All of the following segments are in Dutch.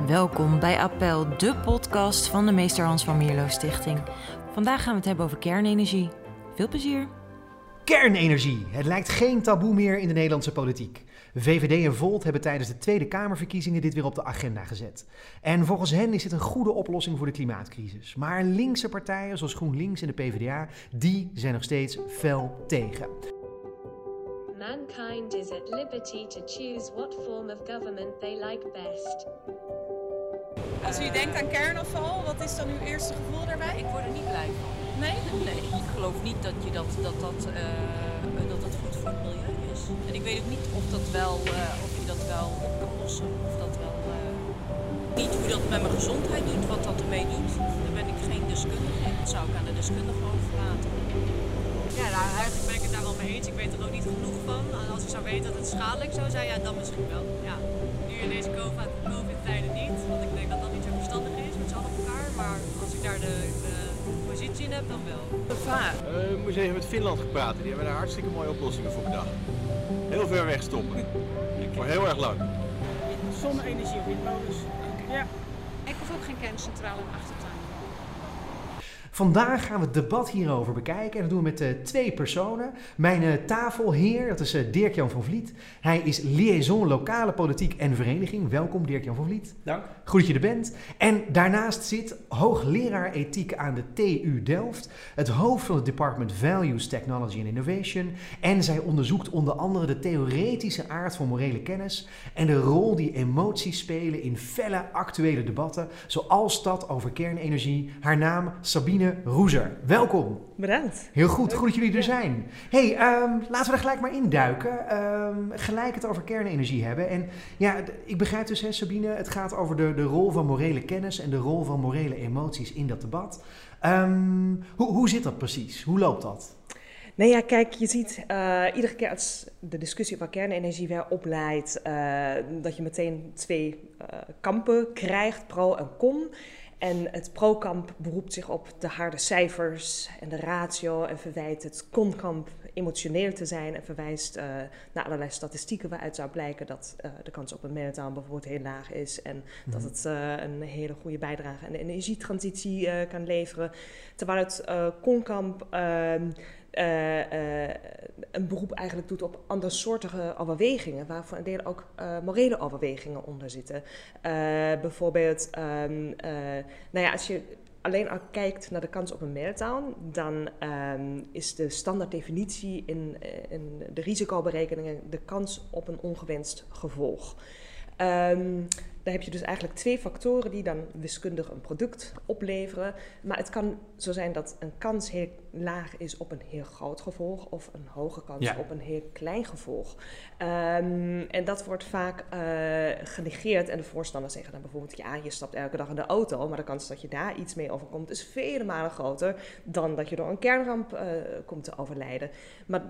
Welkom bij Appel, de podcast van de Meester Hans van Mierlo Stichting. Vandaag gaan we het hebben over kernenergie. Veel plezier! Kernenergie. Het lijkt geen taboe meer in de Nederlandse politiek. VVD en Volt hebben tijdens de Tweede Kamerverkiezingen dit weer op de agenda gezet. En volgens hen is dit een goede oplossing voor de klimaatcrisis. Maar linkse partijen zoals GroenLinks en de PvdA, die zijn nog steeds fel tegen. Mankind is at liberty to choose what form of government they like best. Als u denkt aan kernafval, wat is dan uw eerste gevoel daarbij? Ik word er niet blij van. Nee? Nee, ik geloof niet dat je dat, dat, dat, eh, dat, dat goed voor het milieu is. En ik weet ook niet of, dat wel, eh, of je dat wel op kan lossen. Of dat wel, eh, niet hoe dat met mijn gezondheid doet, wat dat ermee doet. Daar ben ik geen deskundige in. Dat zou ik aan de deskundige overlaten. Ja, nou, eigenlijk mee eens. Ik weet er ook niet genoeg van. En als ik zou weten dat het schadelijk zou zijn, ja, dan misschien wel. Ja. Nu in deze COVID-tijden niet, want ik denk dat dat niet zo verstandig is met z'n allen op elkaar. Maar als ik daar de, de positie in heb, dan wel. Gevaar. Eh, ik moest even met Finland gepraat. Die hebben daar hartstikke mooie oplossingen voor bedacht. Heel ver weg stoppen. Voor heel erg lang. Zonne-energie op windmolens. Ja. Ik hoef ook geen kerncentrale in de achtertuin. Vandaag gaan we het debat hierover bekijken. En dat doen we met eh, twee personen. Mijn eh, tafelheer, dat is eh, Dirk-Jan van Vliet. Hij is liaison lokale politiek en vereniging. Welkom Dirk-Jan van Vliet. Dank. Goed dat je er bent. En daarnaast zit hoogleraar ethiek aan de TU Delft. Het hoofd van het Department Values, Technology and Innovation. En zij onderzoekt onder andere de theoretische aard van morele kennis. En de rol die emoties spelen in felle actuele debatten. Zoals dat over kernenergie. Haar naam Sabine Roezer. Welkom. Bedankt. Heel goed, goed dat jullie er zijn. hey, ehm, laten we er gelijk maar induiken. Ehm gelijk het over kernenergie hebben. En ja, ik begrijp dus, hè, Sabine, het gaat over de, de rol van morele kennis en de rol van morele emoties in dat debat. Ehm, hoe, hoe zit dat precies? Hoe loopt dat? Nee, ja, kijk, je ziet eh, iedere keer als de discussie over kernenergie weer opleidt, eh, dat je meteen twee eh, kampen krijgt, pro en con. En het pro-kamp beroept zich op de harde cijfers en de ratio en verwijt het con-kamp emotioneel te zijn en verwijst eh, naar allerlei statistieken waaruit zou blijken dat eh, de kans op een meltdown bijvoorbeeld heel laag is en dat het eh, een hele goede bijdrage aan de energietransitie kan leveren. Terwijl het eh con-kamp eh, eh, een beroep eigenlijk doet op andersoortige overwegingen, waarvan een deel ook eh, morele overwegingen onder zitten. Bijvoorbeeld, ehm, eh, nou ja, als je alleen al kijkt naar de kans op een meltdown, dan ehm, is de standaarddefinitie in, in de risicoberekeningen de kans op een ongewenst gevolg. Ehm, daar heb je dus eigenlijk twee factoren die dan wiskundig een product opleveren. Maar het kan zo zijn dat een kans heel laag is op een heel groot gevolg of een hoge kans Ja. op een heel klein gevolg. Ehm, en dat wordt vaak eh, genegeerd. En de voorstanders zeggen dan bijvoorbeeld: ja, je stapt elke dag in de auto, maar de kans dat je daar iets mee overkomt is vele malen groter dan dat je door een kernramp eh, komt te overlijden. Maar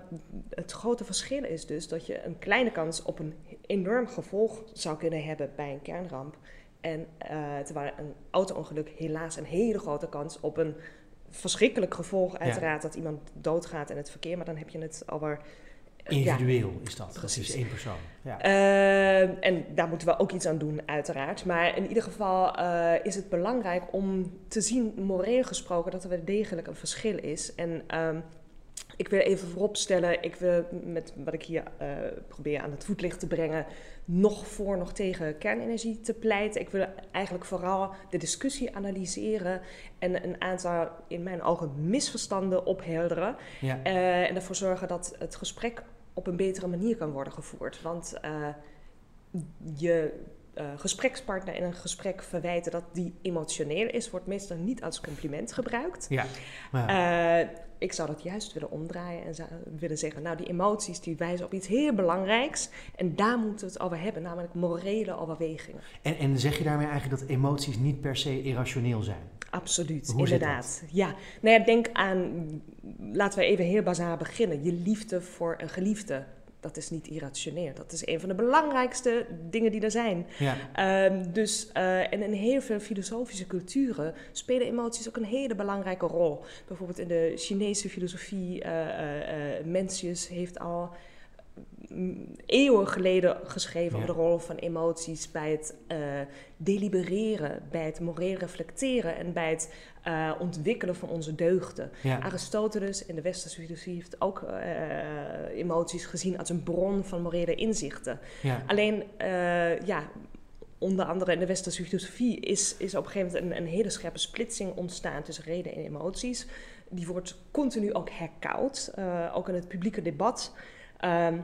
het grote verschil is dus dat je een kleine kans op een enorm gevolg zou kunnen hebben bij een kernramp. En eh, terwijl een auto-ongeluk helaas een hele grote kans op een verschrikkelijk gevolg, uiteraard, dat iemand doodgaat in het verkeer. Maar dan heb je het over. eh, ja, Individueel is dat. Dat Precies. is één persoon. Ja. eh, en daar moeten we ook iets aan doen, uiteraard. Maar in ieder geval eh, is het belangrijk om te zien, moreel gesproken, dat er wel degelijk een verschil is. En ehm, ik wil even vooropstellen, ik wil met wat ik hier eh, probeer aan het voetlicht te brengen, nog voor, nog tegen kernenergie te pleiten. Ik wil eigenlijk vooral de discussie analyseren en een aantal, in mijn ogen, misverstanden ophelderen. Ja. Eh, en ervoor zorgen dat het gesprek op een betere manier kan worden gevoerd. Want eh, je eh, gesprekspartner in een gesprek verwijten dat die emotioneel is, wordt meestal niet als compliment gebruikt. ja. Eh, ik zou dat juist willen omdraaien en willen zeggen, nou die emoties die wijzen op iets heel belangrijks en daar moeten we het over hebben, namelijk morele overwegingen. en, en zeg je daarmee eigenlijk dat emoties niet per se irrationeel zijn? Absoluut, Hoe inderdaad. Ja, nou ja, denk aan, laten we even heel bazaal beginnen. Je liefde voor een geliefde, dat is niet irrationeel. Dat is een van de belangrijkste dingen die er zijn. Ja. Ehm, dus, eh, en in heel veel filosofische culturen spelen emoties ook een hele belangrijke rol. Bijvoorbeeld in de Chinese filosofie, eh, Mencius heeft al eeuwen geleden geschreven over de rol van emoties bij het eh, delibereren, bij het moreel reflecteren en bij het eh, ontwikkelen van onze deugden. Ja. Aristoteles in de westerse filosofie heeft ook eh, emoties gezien als een bron van morele inzichten. Ja. Alleen, ja, onder andere in de westerse filosofie is, is op een gegeven moment een, een hele scherpe splitsing ontstaan tussen reden en emoties. Die wordt continu ook herkoud, ook in het publieke debat. Ehm,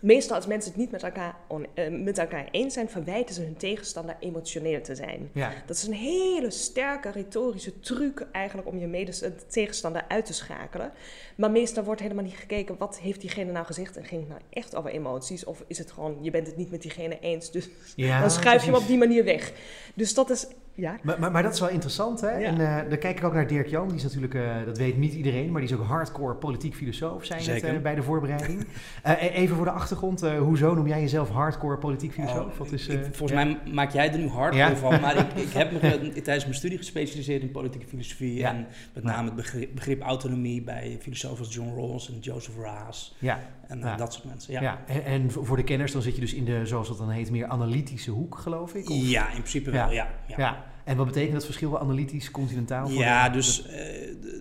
meestal als mensen het niet met elkaar, on- eh, met elkaar eens zijn, verwijten ze hun tegenstander emotioneel te zijn. Ja. Dat is een hele sterke retorische truc eigenlijk om je medes- eh, tegenstander uit te schakelen. Maar meestal wordt helemaal niet gekeken wat heeft diegene nou gezegd en ging het nou echt over emoties of is het gewoon je bent het niet met diegene eens, dus Ja, dan schuif je hem op die manier weg. Dus dat is ja. Maar, maar, maar dat is wel interessant, hè? Ja. En eh dan kijk ik ook naar Dirk Jan. Die is natuurlijk, eh, dat weet niet iedereen, maar die is ook hardcore politiek filosoof, Zeker. eh, bij de voorbereiding. Eh, e- even voor de achtergrond, eh, hoezo noem jij jezelf hardcore politiek filosoof? Oh, Wat is, ik- eh, volgens ja. mij maak jij er nu hard Ja. van, maar ik, ik heb me tijdens mijn studie gespecialiseerd in politieke filosofie Ja. en met name het begrip, begrip autonomie bij filosofen als John Rawls en Joseph Raas Ja, en Ja. dat soort mensen. ja. Ja. En, en voor de kenners, dan zit je dus in de, zoals dat dan heet, meer analytische hoek, geloof ik? Of- Ja, in principe wel, ja. ja. En wat betekent dat verschil analytisch, continentaal? voor Ja, de- dus eh,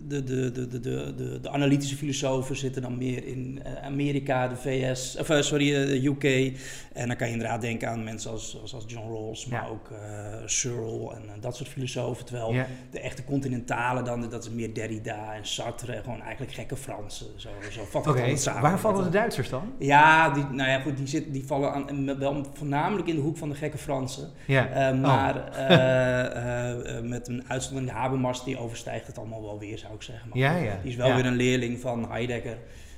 de, de, de, de, de, de, analytische filosofen zitten dan meer in eh, Amerika, de VS, of eh, sorry, de UK. En dan kan je inderdaad denken aan mensen als, als, als John Rawls, maar Ja. ook eh Searle en dat soort filosofen. Terwijl Ja. de echte continentale, dan, dat is meer Derrida en Sartre, gewoon eigenlijk gekke Fransen. Zo, zo vat Oké, het samen. waar vallen de Duitsers dan? Ja, die, nou ja, goed, die, zit, die vallen aan, wel voornamelijk in de hoek van de gekke Fransen. Ja. Oh. maar eh, met een uitzondering, Habermas, die overstijgt het allemaal wel weer, zou ik zeggen. Maar Ja, ja. Die is wel Ja. weer een leerling van Heidegger.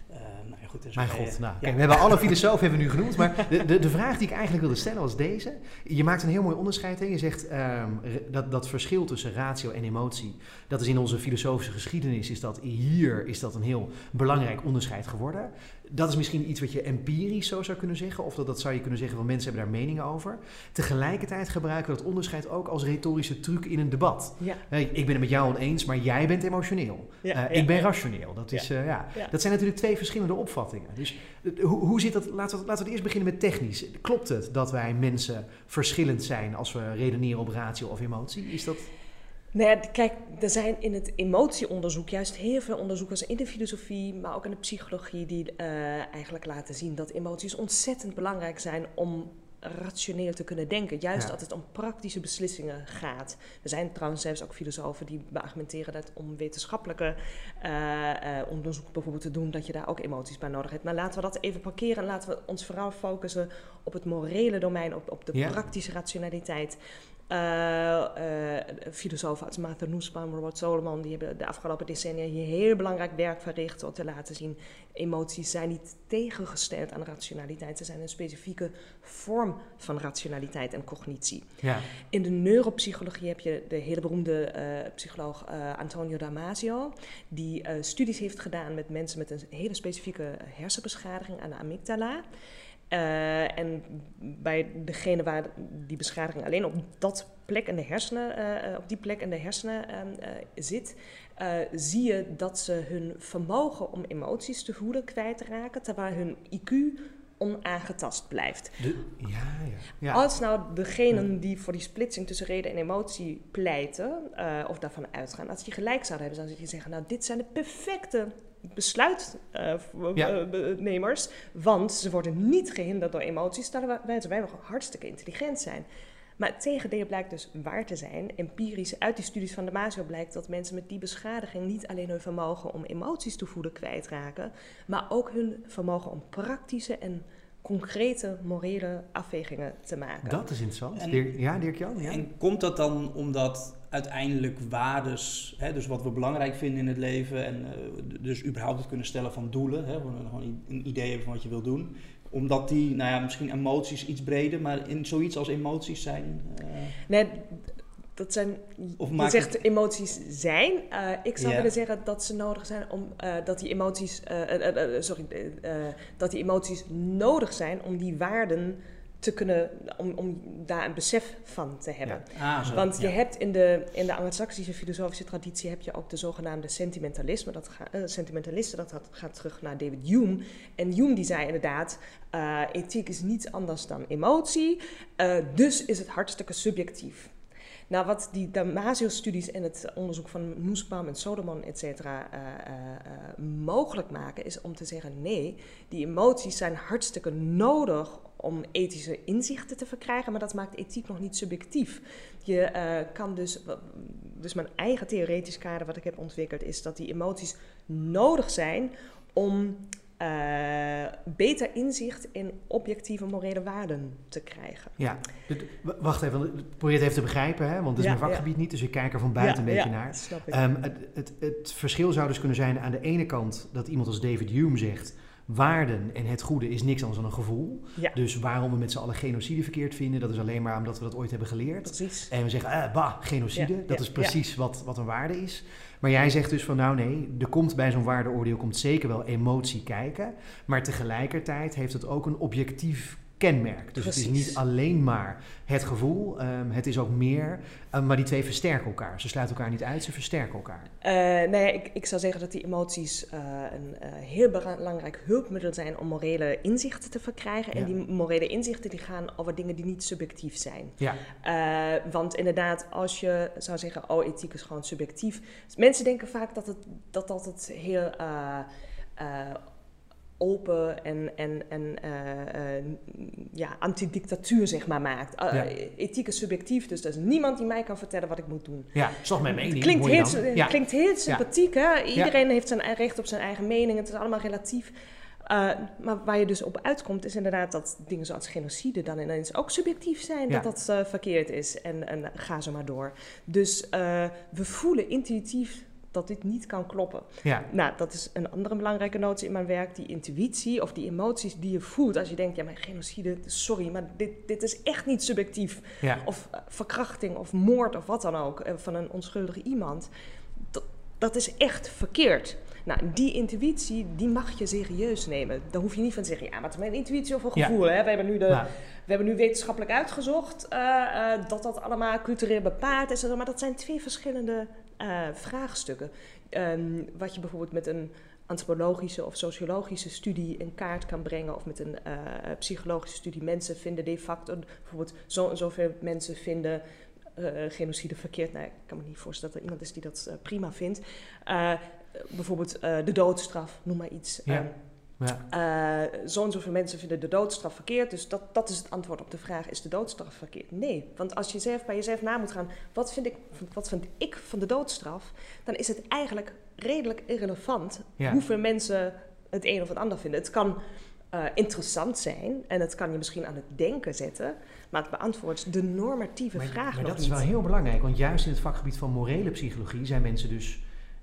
Eh, nou goed, dus Mijn god, eh, nou, ja. kijk, we hebben alle filosofen hebben we nu genoemd, maar de, de, de vraag die ik eigenlijk wilde stellen was deze. Je maakt een heel mooi onderscheid. Hè? Je zegt ehm, dat dat verschil tussen ratio en emotie, dat is in onze filosofische geschiedenis, is dat hier is dat een heel belangrijk onderscheid geworden. Dat is misschien iets wat je empirisch zo zou kunnen zeggen, of dat, dat zou je kunnen zeggen van mensen hebben daar meningen over. Tegelijkertijd gebruiken we dat onderscheid ook als retorische truc in een debat. Ja. Ik ben het met jou oneens, maar jij bent emotioneel. Ja, Eh, ja, ik ben rationeel. Dat, is, eh, ja. Ja. dat zijn natuurlijk twee verschillende opvattingen. Dus eh, hoe, hoe zit dat? Laten we, laten we eerst beginnen met technisch. Klopt het dat wij mensen verschillend zijn als we redeneren op ratio of emotie? Is dat... Nou ja, kijk, er zijn in het emotieonderzoek juist heel veel onderzoekers in de filosofie, maar ook in de psychologie, die eh, eigenlijk laten zien dat emoties ontzettend belangrijk zijn om rationeel te kunnen denken. Juist Ja. als het om praktische beslissingen gaat. Er zijn trouwens zelfs ook filosofen die beargumenteren dat om wetenschappelijke eh, onderzoek bijvoorbeeld te doen, dat je daar ook emoties bij nodig hebt. Maar laten we dat even parkeren en laten we ons vooral focussen op het morele domein, op, op de Ja. praktische rationaliteit. Eh, eh, filosofen als Martha Nussbaum, Robert Solomon, die hebben de afgelopen decennia hier heel belangrijk werk verricht om te laten zien, emoties zijn niet tegengesteld aan rationaliteit, ze zijn een specifieke vorm van rationaliteit en cognitie. Ja. In de neuropsychologie heb je de hele beroemde eh, psycholoog Antonio Damasio, die studies heeft gedaan met mensen met een hele specifieke hersenbeschadiging aan de amygdala. Eh, en bij degene waar die beschadiging alleen op dat plek in de hersenen, eh, op die plek in de hersenen ehm, eh, zit, zie je dat ze hun vermogen om emoties te voelen kwijtraken, terwijl hun IQ onaangetast blijft. De, ja, ja. ja. Als nou degenen die voor die splitsing tussen reden en emotie pleiten, of daarvan uitgaan, als die gelijk zouden hebben, dan zou je zeggen, nou, dit zijn de perfecte Ja. besluitnemers, want ze worden niet gehinderd door emoties, terwijl wij, wij nog hartstikke intelligent zijn. Maar het tegendeel blijkt dus waar te zijn. Empirisch uit die studies van Damasio blijkt dat mensen met die beschadiging niet alleen hun vermogen om emoties te voelen kwijtraken, maar ook hun vermogen om praktische en concrete morele afwegingen te maken. Dat is interessant. En- Dirk- ja, Dirk-Jan? Ja? En komt dat dan omdat uiteindelijk waardes, hè, dus wat we belangrijk vinden in het leven en eh, dus überhaupt het kunnen stellen van doelen, hè, gewoon een- een idee hebben van wat je wil doen, omdat die, nou ja, misschien emoties iets breder, maar in zoiets als emoties zijn. eh, Nee, dat zijn. Je zegt het- emoties zijn. Eh, ik zou Ja. willen zeggen dat ze nodig zijn om eh, dat die emoties. eh, sorry, dat die emoties nodig zijn om die waarden te kunnen, om, om daar een besef van te hebben. Ah, zo. Want je Ja. hebt in de, in de Anglo-Saxische filosofische traditie heb je ook de zogenaamde sentimentalisme. Dat ga, sentimentalisten, dat gaat, gaat terug naar David Hume. En Hume die zei inderdaad, ethiek is niets anders dan emotie, dus is het hartstikke subjectief. Nou, wat die Damasio-studies en het onderzoek van Nussbaum en Solomon, et cetera, eh, eh, eh, mogelijk maken, is om te zeggen: nee, die emoties zijn hartstikke nodig om ethische inzichten te verkrijgen, maar dat maakt ethiek nog niet subjectief. Je kan dus, dus mijn eigen theoretisch kader wat ik heb ontwikkeld, is dat die emoties nodig zijn om eh, beter inzicht in objectieve morele waarden te krijgen. Ja, wacht even, probeer het even te begrijpen, hè? want het is Ja, mijn vakgebied niet, dus ik kijk er van buiten Ja, een beetje ja, naar. snap ik. Ehm, het, het, het verschil zou dus kunnen zijn aan de ene kant dat iemand als David Hume zegt... waarden en het goede is niks anders dan een gevoel. Ja. Dus waarom we met z'n allen genocide verkeerd vinden... dat is alleen maar omdat we dat ooit hebben geleerd. Precies. En we zeggen, eh, bah, genocide, Ja, dat ja, is precies wat, wat een waarde is. Maar jij zegt dus van, nou nee, er komt bij zo'n waardeoordeel... komt zeker wel emotie kijken. Maar tegelijkertijd heeft het ook een objectief kenmerk. Dus het is niet alleen maar het gevoel, ehm, het is ook meer... eh, maar die twee versterken elkaar. Ze sluiten elkaar niet uit, ze versterken elkaar. Eh, nou ja, ik, ik zou zeggen dat die emoties eh, een eh, heel belangrijk hulpmiddel zijn om morele inzichten te verkrijgen. En die morele inzichten die gaan over dingen die niet subjectief zijn. Ja. Want inderdaad, als je zou zeggen, oh, ethiek is gewoon subjectief. Mensen denken vaak dat het, dat, dat het heel eh, open en, en, en eh, eh, ja, antidictatuur zeg maar maakt. Eh, Ja. Ethiek is subjectief, dus er is niemand die mij kan vertellen wat ik moet doen. Ja, toch mijn mening. Het klinkt heel, Ja. klinkt heel sympathiek, hè? Iedereen heeft zijn recht op zijn eigen mening. Het is allemaal relatief. Uh, maar waar je dus op uitkomt, is inderdaad dat dingen zoals genocide dan ineens ook subjectief zijn. Ja. Dat dat uh, verkeerd is. En, en ga zo maar door. Dus uh, we voelen intuïtief dat dit niet kan kloppen. Ja. Nou, dat is een andere belangrijke notie in mijn werk. Die intuïtie of die emoties die je voelt. Als je denkt, ja, maar genocide, sorry, maar dit, dit is echt niet subjectief. Ja. Of uh, verkrachting of moord of wat dan ook uh, van een onschuldig iemand. Dat, dat is echt verkeerd. Nou, die intuïtie, die mag je serieus nemen. Daar hoef je niet van te zeggen, ja, maar het is mijn intuïtie of een gevoel. Ja. Hè? We, hebben nu de, we hebben nu wetenschappelijk uitgezocht uh, uh, dat dat allemaal cultureel bepaald is. Maar dat zijn twee verschillende uh, vraagstukken. Um, wat je bijvoorbeeld met een antropologische of sociologische studie in kaart kan brengen, of met een uh, psychologische studie. Mensen vinden de facto, bijvoorbeeld zo en zoveel mensen vinden uh, genocide verkeerd. Nou, ik kan me niet voorstellen dat er iemand is die dat prima vindt. Bijvoorbeeld de doodstraf, noem maar iets. Ja. Ja. Uh, zo en zoveel mensen vinden de doodstraf verkeerd. Dus dat, dat is het antwoord op de vraag: is de doodstraf verkeerd? Nee. Want als je zelf bij jezelf na moet gaan: wat vind ik, wat vind ik van de doodstraf? Dan is het eigenlijk redelijk irrelevant Ja. hoeveel mensen het een of het ander vinden. Het kan uh, interessant zijn en het kan je misschien aan het denken zetten, maar het beantwoordt de normatieve Maar, vraag maar nog dat is wel heel belangrijk, want juist in het vakgebied van morele psychologie zijn mensen dus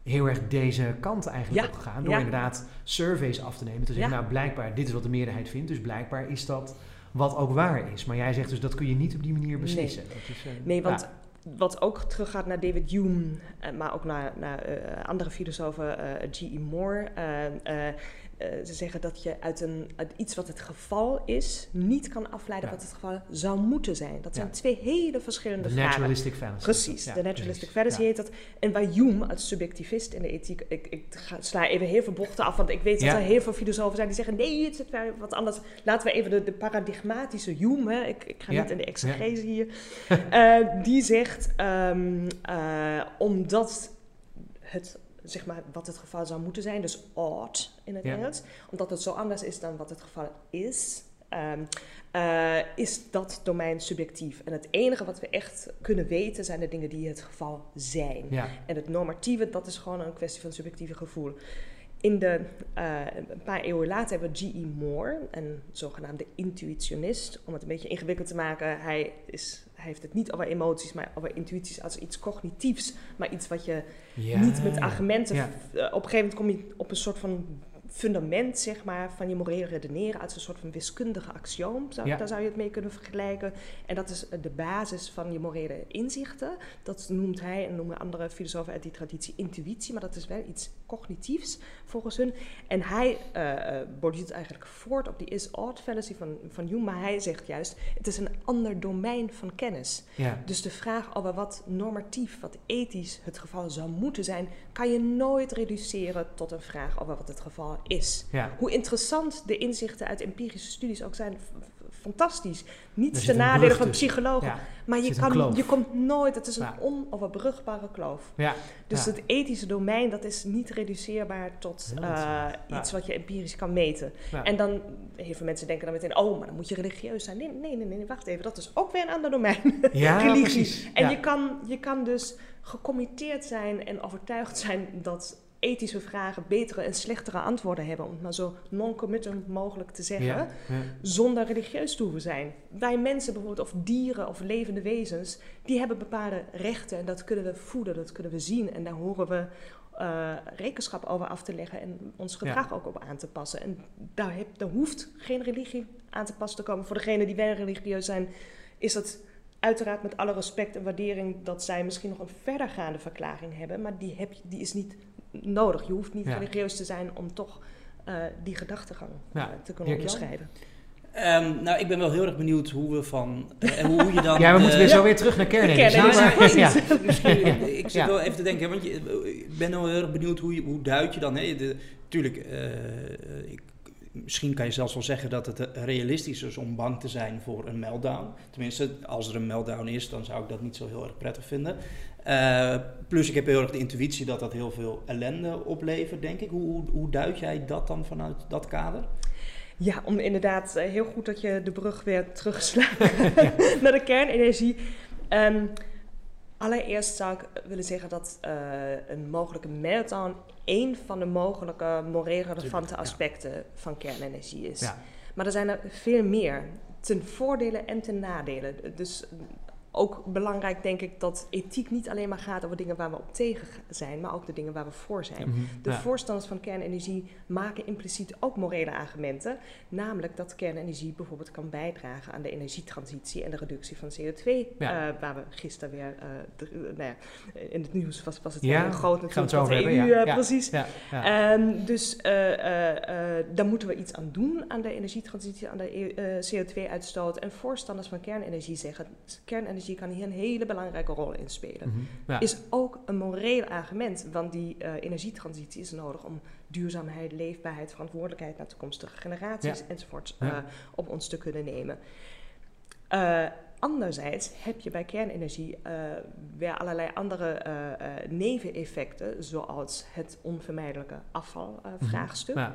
heel erg deze kant eigenlijk Ja, opgegaan. Door ja. inderdaad surveys af te nemen. Te zeggen, Ja. nou blijkbaar, dit is wat de meerderheid vindt, dus blijkbaar is dat wat ook waar is. Maar jij zegt dus, dat kun je niet op die manier beslissen. Dat is, eh, Nee, want ja. wat ook teruggaat naar David Hume, eh, maar ook naar, naar eh, andere filosofen, eh, G.E. Moore. eh, eh, ze zeggen dat je uit, een, uit iets wat het geval is, niet kan afleiden Ja. wat het geval zou moeten zijn. Dat zijn Ja. twee hele verschillende De vragen. naturalistic fallacy. Precies, Ja, de naturalistic precies. heet dat. En waar Hume als subjectivist in de ethiek, ik, ik ga, sla even heel veel bochten af, want ik weet dat er heel veel filosofen zijn die zeggen, nee, het wel wat anders. Laten we even de, de paradigmatische Hume, hè. Ik, ik ga niet in de exegese hier, Eh, die zegt, ehm, eh, omdat het, zeg maar, wat het geval zou moeten zijn, dus ought in het Ja. Engels, omdat het zo anders is dan wat het geval is, ehm, eh, is dat domein subjectief. En het enige wat we echt kunnen weten zijn de dingen die het geval zijn. Ja. En het normatieve, dat is gewoon een kwestie van subjectieve gevoel. In de, eh, een paar eeuwen later hebben we G.E. Moore, een zogenaamde intuitionist. Om het een beetje ingewikkeld te maken, hij, is, heeft het niet over emoties, maar over intuïties als iets cognitiefs. Maar iets wat je Ja, niet met argumenten... Ja. eh, op een gegeven moment kom je op een soort van fundament zeg maar, van je morele redeneren uit een soort van wiskundige axioom. Zou, Ja. Daar zou je het mee kunnen vergelijken. En dat is de basis van je morele inzichten. Dat noemt hij en noemen andere filosofen uit die traditie intuïtie, maar dat is wel iets cognitiefs volgens hun. En hij eh, eh, borduurt eigenlijk voort op die is-ought fallacy van, van Hume, maar hij zegt juist, het is een ander domein van kennis. Ja. Dus de vraag over wat normatief, wat ethisch het geval zou moeten zijn, kan je nooit reduceren tot een vraag over wat het geval is. Ja. Hoe interessant de inzichten uit empirische studies ook zijn, fantastisch. Niet nadelen brug van psychologen, Ja, maar je, kan, je komt nooit, het is een Ja. onoverbrugbare kloof. Ja. Dus het ethische domein, dat is niet reduceerbaar tot eh, iets wat je empirisch kan meten. En dan, heel veel mensen denken dan meteen, oh, maar dan moet je religieus zijn. Nee, nee, nee, nee, wacht even, dat is ook weer een ander domein. Ja, Religie. En je, kan, je kan dus gecommitteerd zijn en overtuigd zijn dat ethische vragen betere en slechtere antwoorden hebben, om het maar zo non-committal mogelijk te zeggen, Ja, ja. zonder religieus te hoeven zijn. Wij mensen bijvoorbeeld, of dieren of levende wezens, die hebben bepaalde rechten en dat kunnen we voeden, dat kunnen we zien en daar horen we eh, rekenschap over af te leggen en ons gedrag ook op aan te passen. En daar, heb, daar hoeft geen religie aan te pas te komen. Voor degenen die wel religieus zijn, is het uiteraard met alle respect en waardering dat zij misschien nog een verdergaande verklaring hebben, maar die, heb die is niet nodig. Je hoeft niet Ja. religieus te zijn om toch eh, die gedachtegang Ja. eh, te kunnen onderscheiden. Ehm, nou, ik ben wel heel erg benieuwd hoe we van... eh, hoe, hoe je dan... Ja, we moeten weer zo weer terug naar kernenergie. Maar- precies. ja. Misschien, Ja. ik zit Ja. wel even te denken, want je, ik ben wel heel erg benieuwd hoe, je, hoe duid je dan... Hè, de, tuurlijk, eh, ik, misschien kan je zelfs wel zeggen dat het realistisch is om bang te zijn voor een meltdown. Tenminste, als er een meltdown is, dan zou ik dat niet zo heel erg prettig vinden. Eh, plus, ik heb heel erg de intuïtie dat dat heel veel ellende oplevert, denk ik. Hoe, hoe, hoe duid jij dat dan vanuit dat kader? Ja, om inderdaad eh, heel goed dat je de brug weer terugslaat naar de kernenergie. Ehm, allereerst zou ik willen zeggen dat eh, een mogelijke meltdown één van de mogelijke moreel relevante ja. aspecten van kernenergie is. Ja. Maar er zijn er veel meer, ten voordelen en ten nadelen. Dus ook belangrijk denk ik dat ethiek niet alleen maar gaat over dingen waar we op tegen zijn, maar ook de dingen waar we voor zijn. Mhm. De Ja. voorstanders van kernenergie maken impliciet ook morele argumenten. Namelijk dat kernenergie bijvoorbeeld kan bijdragen aan de energietransitie en de reductie van CO2. Ja. eh, waar we gisteren weer, eh, de- eh, nou ja, in het nieuws was, was het weer groot we het natuurlijk wat de EU, precies. Dus daar moeten we iets aan doen aan de energietransitie, aan de eh, CO2-uitstoot. En voorstanders van kernenergie zeggen, kernenergie kan hier een hele belangrijke rol in spelen Mhm. Ja. is ook een moreel argument. Want die eh, energietransitie is nodig om duurzaamheid, leefbaarheid, verantwoordelijkheid naar toekomstige generaties Ja. enzovoort eh, op ons te kunnen nemen. Eh, anderzijds heb je bij kernenergie weer allerlei andere neveneffecten, zoals het onvermijdelijke afvalvraagstuk. Ja.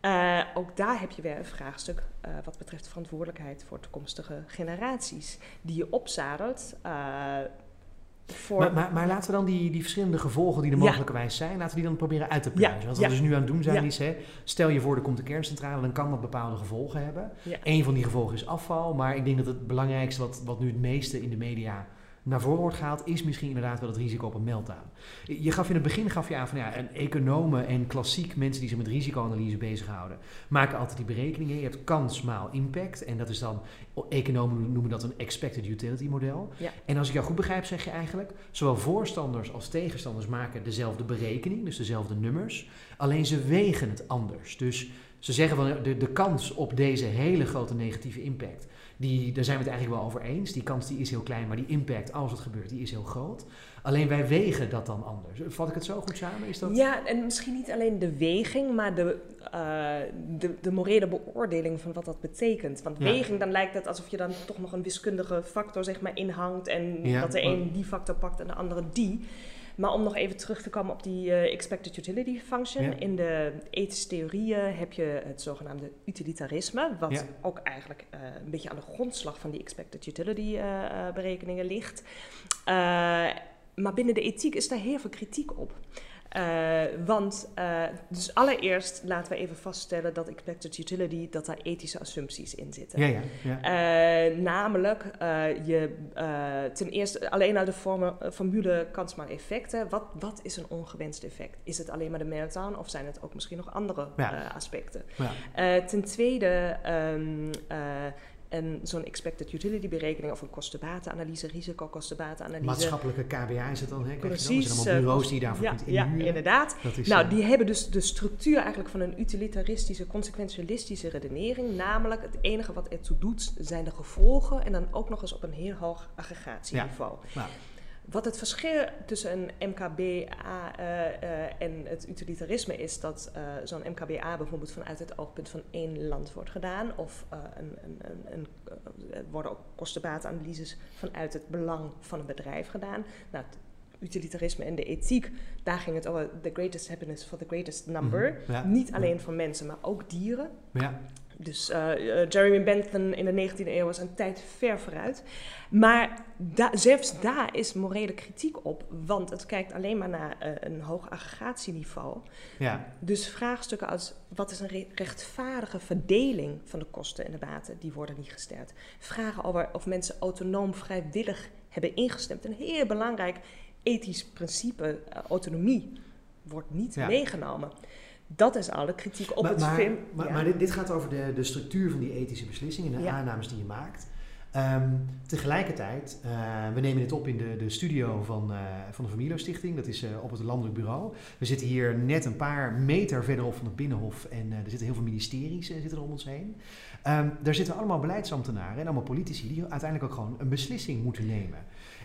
Eh, ook daar heb je weer een vraagstuk eh, wat betreft verantwoordelijkheid voor toekomstige generaties, die je opzadelt. eh, voor Maar, maar, maar laten we dan die, die verschillende gevolgen die er mogelijkerwijs zijn, laten we die dan proberen uit te pluizen. Ja, Wat ja. we dus nu aan het doen zijn, Ja. is, hè, stel je voor er komt een kerncentrale, dan kan dat bepaalde gevolgen hebben. Eén van die gevolgen is afval, maar ik denk dat het belangrijkste wat, wat nu het meeste in de media naar voren wordt gehaald, is misschien inderdaad wel het risico op een meltdown. Je gaf in het begin gaf je aan van ja, en economen en klassiek mensen die zich met risicoanalyse bezighouden, maken altijd die berekeningen. Je hebt kans maal impact en dat is dan, economen noemen dat een expected utility model. Ja. En als ik jou goed begrijp, zeg je eigenlijk, zowel voorstanders als tegenstanders maken dezelfde berekening, dus dezelfde nummers, alleen ze wegen het anders. Dus ze zeggen van de, de kans op deze hele grote negatieve impact, die, daar zijn we het eigenlijk wel over eens. Die kans die is heel klein, maar die impact, als het gebeurt, die is heel groot. Alleen wij wegen dat dan anders. Vat ik het zo goed samen? Is dat... Ja, en misschien niet alleen de weging, maar de, eh, de, de morele beoordeling van wat dat betekent. Want Ja. weging, dan lijkt het alsof je dan toch nog een wiskundige factor zeg maar, inhangt. En Ja, dat de een die factor pakt en de andere die. Maar om nog even terug te komen op die eh, expected utility function. Ja. In de ethische theorieën heb je het zogenaamde utilitarisme. Wat Ja. ook eigenlijk eh, een beetje aan de grondslag van die expected utility eh, berekeningen ligt. Maar binnen de ethiek is daar heel veel kritiek op. Eh, want, eh, dus allereerst laten we even vaststellen dat expected utility, dat daar ethische assumpties in zitten. Ja, ja. ja. Eh, namelijk, je, ten eerste alleen al de formule kans maar effecten. Wat, wat is een ongewenst effect? Is het alleen maar de meltdown of zijn het ook misschien nog andere aspecten? Ja. Ten tweede, ehm, een, zo'n expected utility berekening of een kostenbatenanalyse, risicokostenbatenanalyse. Maatschappelijke KBA is het dan, hè? dan? Er Precies. zijn allemaal bureaus eh, die je daarvoor ja, kunt ja, inhuren. inderdaad. Dat is, Nou, eh, die hebben dus de structuur eigenlijk van een utilitaristische, consequentialistische redenering. Namelijk, het enige wat ertoe doet, zijn de gevolgen. En dan ook nog eens op een heel hoog aggregatieniveau. nou, Wat het verschil tussen een MKBA eh, eh, en het utilitarisme is dat eh, zo'n MKBA bijvoorbeeld vanuit het oogpunt van één land wordt gedaan. Of een, een, een, een, worden ook kostenbatenanalyses vanuit het belang van een bedrijf gedaan. Nou, het utilitarisme en de ethiek, daar ging het over the greatest happiness for the greatest number. Mhm, ja, Niet ja. alleen voor mensen, maar ook dieren. ja. Dus eh, eh, Jeremy Bentham in de 19e eeuw was een tijd ver vooruit. Maar da- zelfs daar is morele kritiek op, want het kijkt alleen maar naar eh, een hoog aggregatieniveau. ja. Dus vraagstukken als wat is een re- rechtvaardige verdeling van de kosten en de baten, die worden niet gesteld. Vragen over of mensen autonoom vrijwillig hebben ingestemd. Een heel belangrijk ethisch principe, autonomie, wordt niet Ja. meegenomen. Dat is alle kritiek op maar, het maar, film. Maar, Ja. maar dit, dit gaat over de, de structuur van die ethische beslissingen en de Ja. aannames die je maakt. Ehm, tegelijkertijd, eh, we nemen dit op in de, de studio van, eh, van de Familio Stichting. Dat is eh, op het landelijk bureau. We zitten hier net een paar meter verderop van het Binnenhof. En er zitten heel veel ministeries zitten er om ons heen. Ehm, daar zitten allemaal beleidsambtenaren en allemaal politici die uiteindelijk ook gewoon een beslissing moeten nemen.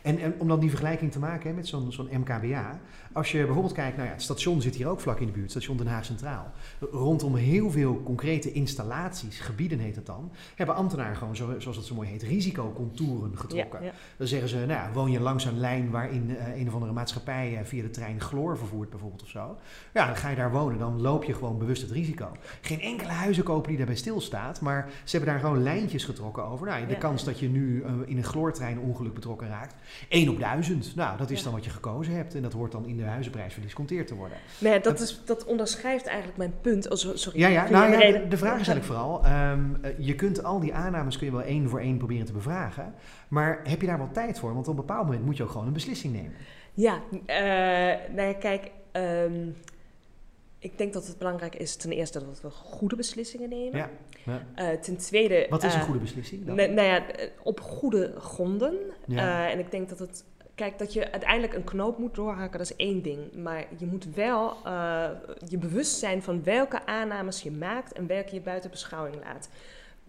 En, en om dan die vergelijking te maken hè, met zo'n zo'n MKBA. Als je bijvoorbeeld kijkt, nou ja, het station zit hier ook vlak in de buurt, station Den Haag Centraal. Rondom heel veel concrete installaties, gebieden heet het dan, hebben ambtenaren gewoon, zo, zoals het zo mooi heet, risicocontouren getrokken. Ja, ja. Dan zeggen ze, nou ja, woon je langs een lijn waarin eh, een of andere maatschappij eh, via de trein chloor vervoert bijvoorbeeld of zo. Ja, dan ga je daar wonen, dan loop je gewoon bewust het risico. Geen enkele huizen kopen die daarbij stilstaat, maar ze hebben daar gewoon lijntjes getrokken over. Nou, de Ja. kans dat je nu eh, in een chloortrein ongeluk betrokken raakt, 1 op 1000. Nou, dat is Ja. dan wat je gekozen hebt en dat hoort dan in de huizenprijs verdisconteerd te worden. Nee, dat, is, dat onderschrijft eigenlijk mijn punt. Oh, so- sorry. Ja, ja. Nou, ja de, de vraag is eigenlijk vooral, ehm, eh, je kunt al die aannames kun je wel één voor één proberen te bevragen, maar heb je daar wel tijd voor? Want op een bepaald moment moet je ook gewoon een beslissing nemen. Ja, eh, nou ja, kijk, ehm, ik denk dat het belangrijk is ten eerste dat we goede beslissingen nemen. Ja. ja. Eh, ten tweede... Wat is een eh, goede beslissing dan? Nou, ja, eh, op goede gronden. Ja. En ik denk dat het. Kijk, dat je uiteindelijk een knoop moet doorhakken, dat is één ding. Maar je moet wel je bewust zijn van welke aannames je maakt en welke je buiten beschouwing laat.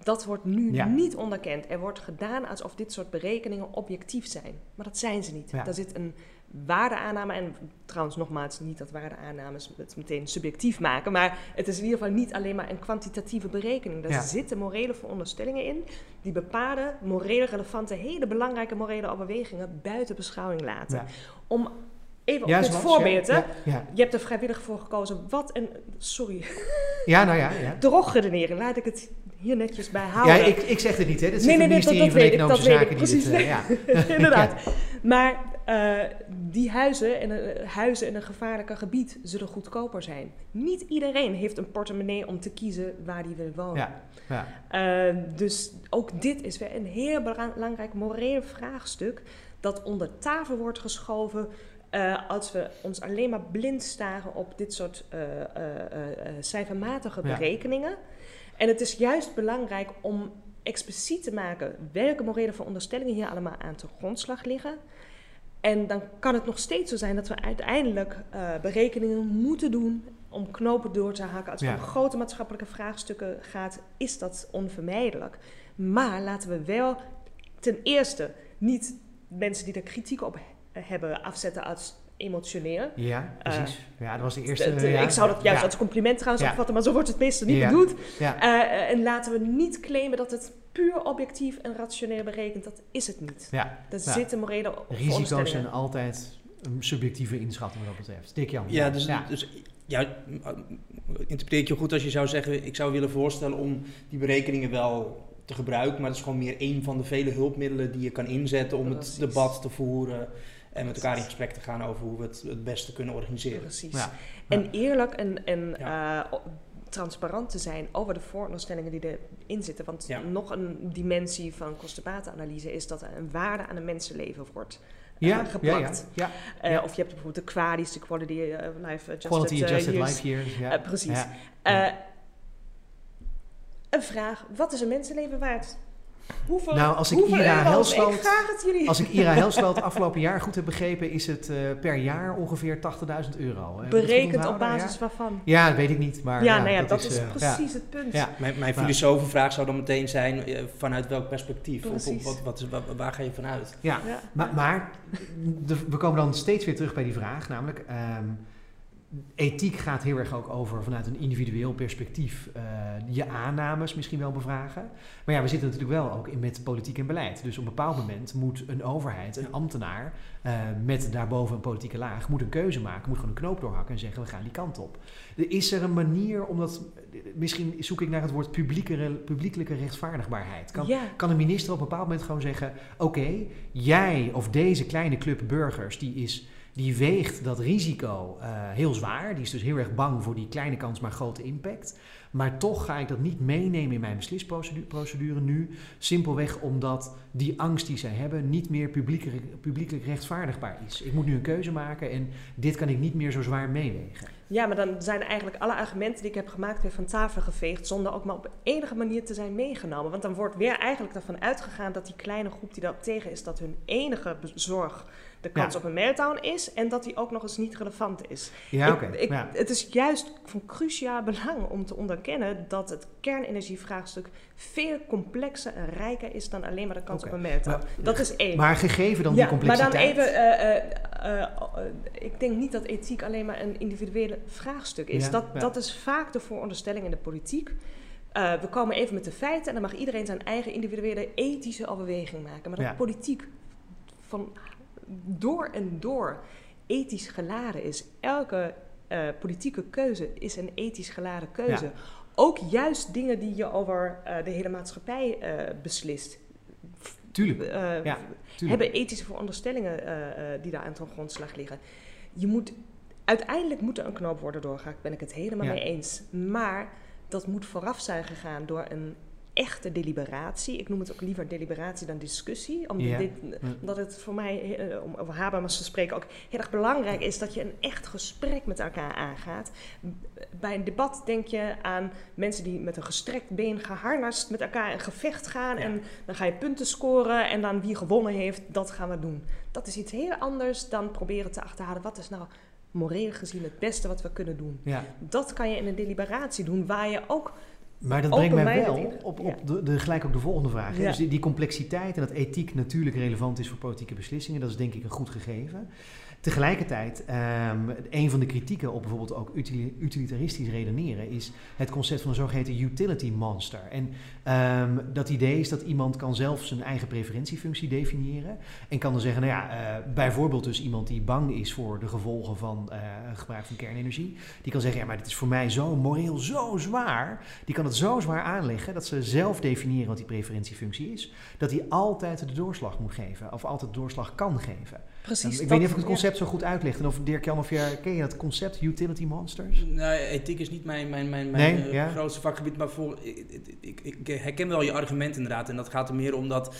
Dat wordt nu Ja. niet onderkend. Er wordt gedaan alsof dit soort berekeningen objectief zijn. Maar dat zijn ze niet. Daar zit een waardeaanname. En trouwens, nogmaals, niet dat waardeaannames het meteen subjectief maken. Maar het is in ieder geval niet alleen maar een kwantitatieve berekening. Daar Ja. zitten morele veronderstellingen in die bepaalde morele relevante, hele belangrijke morele overwegingen buiten beschouwing laten. Ja. Om even Ja, op dit voorbeeld, ja. Je hebt er vrijwillig voor gekozen. Wat een, sorry, Ja, nou ja. ja. drogredenering. Laat ik het hier netjes bij houden. Ja, ik, ik zeg het niet, hè. Dit zit Nee, het nee, nee, dat, ministerie dat van weet ik, dat weet ik, Zaken die precies. dit... eh, ja. Inderdaad. Maar eh, die huizen, en, eh, huizen in een gevaarlijke gebied zullen goedkoper zijn. Niet iedereen heeft een portemonnee om te kiezen waar hij wil wonen. Ja, ja. Eh, dus ook dit is weer een heel bela- belangrijk moreel vraagstuk dat onder tafel wordt geschoven als we ons alleen maar blind staren op dit soort cijfermatige Ja. berekeningen. En het is juist belangrijk om expliciet te maken welke morele veronderstellingen hier allemaal aan te grondslag liggen. En dan kan het nog steeds zo zijn dat we uiteindelijk eh, berekeningen moeten doen om knopen door te hakken. Als het Ja. om grote maatschappelijke vraagstukken gaat, is dat onvermijdelijk. Maar laten we wel ten eerste niet mensen die er kritiek op he- hebben afzetten als emotioneel. Ja, precies. ja, dat was de eerste... Eh, ja. ik zou dat juist Ja. als compliment trouwens opvatten, maar zo wordt het meestal niet bedoeld. Eh, en laten we niet claimen dat het puur objectief en rationeel berekent. Dat is het niet. Ja. Er Ja. zitten morele Risico's zijn altijd een subjectieve inschatting wat dat betreft. Dick Jan. Ja, dus, ja. dus ja, interpreteer ik je goed als je zou zeggen, ik zou willen voorstellen om die berekeningen wel te gebruiken, maar het is gewoon meer één van de vele hulpmiddelen die je kan inzetten om Precies. het debat te voeren En met elkaar in gesprek te gaan over hoe we het het beste kunnen organiseren. Precies. Ja. En eerlijk en, en eh, transparant te zijn over de vooronderstellingen die erin zitten. Want Ja. nog een dimensie van kostenbatenanalyse is dat er een waarde aan een mensenleven wordt eh, Ja, ja, ja. geplakt. ja. Eh, Ja. Of je hebt bijvoorbeeld de QADI's, de Quality eh, Life Adjusted, Quality Adjusted Years. Life Years. Ja. Precies. Een vraag, wat is een mensenleven waard? Hoeveel, Nou, als ik Ira het jullie. Als ik Ira Helsveld afgelopen jaar goed heb begrepen, is het eh, per jaar ongeveer 80.000 euro. Goed Berekend op basis Ja? waarvan? Ja, dat weet ik niet. Maar ja, nou ja, dat, is, eh, precies ja. het punt. Ja. Mijn, mijn filosofenvraag zou dan meteen zijn, eh, vanuit welk perspectief? Of, wat, wat is, waar, waar ga je vanuit? Ja, Ja. maar, maar de- we komen dan steeds weer terug bij die vraag, namelijk ehm, ethiek gaat heel erg ook over vanuit een individueel perspectief eh, je aannames misschien wel bevragen. Maar ja, we zitten natuurlijk wel ook in met politiek en beleid. Dus op een bepaald moment moet een overheid, een ambtenaar eh, met daarboven een politieke laag, moet een keuze maken, moet gewoon een knoop doorhakken en zeggen we gaan die kant op. Is er een manier om dat, misschien zoek ik naar het woord publiekere, publiekelijke rechtvaardigbaarheid. Kan, Ja. kan een minister op een bepaald moment gewoon zeggen: Oké, jij of deze kleine club burgers, die, is, die weegt dat risico eh, heel zwaar. Die is dus heel erg bang voor die kleine kans, maar grote impact. Maar toch ga ik dat niet meenemen in mijn beslisprocedure procedure nu. Simpelweg omdat die angst die zij hebben niet meer publiekelijk, publiekelijk rechtvaardigbaar is. Ik moet nu een keuze maken en dit kan ik niet meer zo zwaar meewegen. Ja, maar dan zijn eigenlijk alle argumenten die ik heb gemaakt weer van tafel geveegd, zonder ook maar op enige manier te zijn meegenomen. Want dan wordt weer eigenlijk ervan uitgegaan dat die kleine groep die daarop tegen is, dat hun enige zorg de kans Ja. op een meltdown is en dat die ook nog eens niet relevant is. Ja, Ik- oké. ja. Het is juist van cruciaal belang om te onderkennen dat het kernenergievraagstuk veel complexer en rijker is dan alleen maar de kans op een meltdown. Maar- dat is één. Maar gegeven dan ja, die maar dan complexiteit. even, eh, eh, eh, ik denk niet dat ethiek alleen maar een individuele vraagstuk is. Ja, dat, dat is vaak de vooronderstelling in de politiek. We komen even met de feiten en dan mag iedereen zijn eigen individuele ethische overweging maken. Maar dat Ja. politiek van door en door ethisch geladen is. Elke eh, politieke keuze is een ethisch geladen keuze. Ja. Ook juist dingen die je over eh, de hele maatschappij eh, beslist. Tuurlijk. Ja, tuurlijk. hebben ethische veronderstellingen die daar aan ten grondslag liggen. Je moet, uiteindelijk moet er een knoop worden doorgehakt, ben ik het helemaal Ja. mee eens. Maar dat moet vooraf zijn gegaan door een echte deliberatie. Ik noem het ook liever deliberatie dan discussie. Omdat, Ja. dit, omdat het voor mij, eh, om over Habermas te spreken, ook heel erg belangrijk is dat je een echt gesprek met elkaar aangaat. Bij een debat denk je aan mensen die met een gestrekt been geharnast met elkaar in gevecht gaan. Ja. En dan ga je punten scoren en dan wie gewonnen heeft, dat gaan we doen. Dat is iets heel anders dan proberen te achterhalen wat is nou moreel gezien het beste wat we kunnen doen. Ja. Dat kan je in een deliberatie doen waar je ook Maar dat brengt mij wel op, ja. op de, de, gelijk ook de volgende vraag. Ja. Dus die, die complexiteit en dat ethiek natuurlijk relevant is voor politieke beslissingen, dat is denk ik een goed gegeven. Tegelijkertijd, ehm, een van de kritieken op bijvoorbeeld ook utili- utilitaristisch redeneren is het concept van een zogeheten utility monster. En ehm, dat idee is dat iemand kan zelf zijn eigen preferentiefunctie definiëren en kan dan zeggen, nou ja, eh, bijvoorbeeld dus iemand die bang is voor de gevolgen van eh, gebruik van kernenergie, die kan zeggen, ja, maar dit is voor mij zo moreel zo zwaar, die kan het zo zwaar aanleggen dat ze zelf definiëren wat die preferentiefunctie is, dat hij altijd de doorslag moet geven of altijd doorslag kan geven. Precies. Ik dat- weet niet of ik het ja. concept zo goed uitleg. En of Dirk-Jan, of jij, ken je dat concept utility monsters? Nou, ethiek is niet mijn, mijn, mijn, mijn Nee, eh, ja. grootste vakgebied, maar voor, ik, ik, ik, herken wel je argument inderdaad. En dat gaat er meer om dat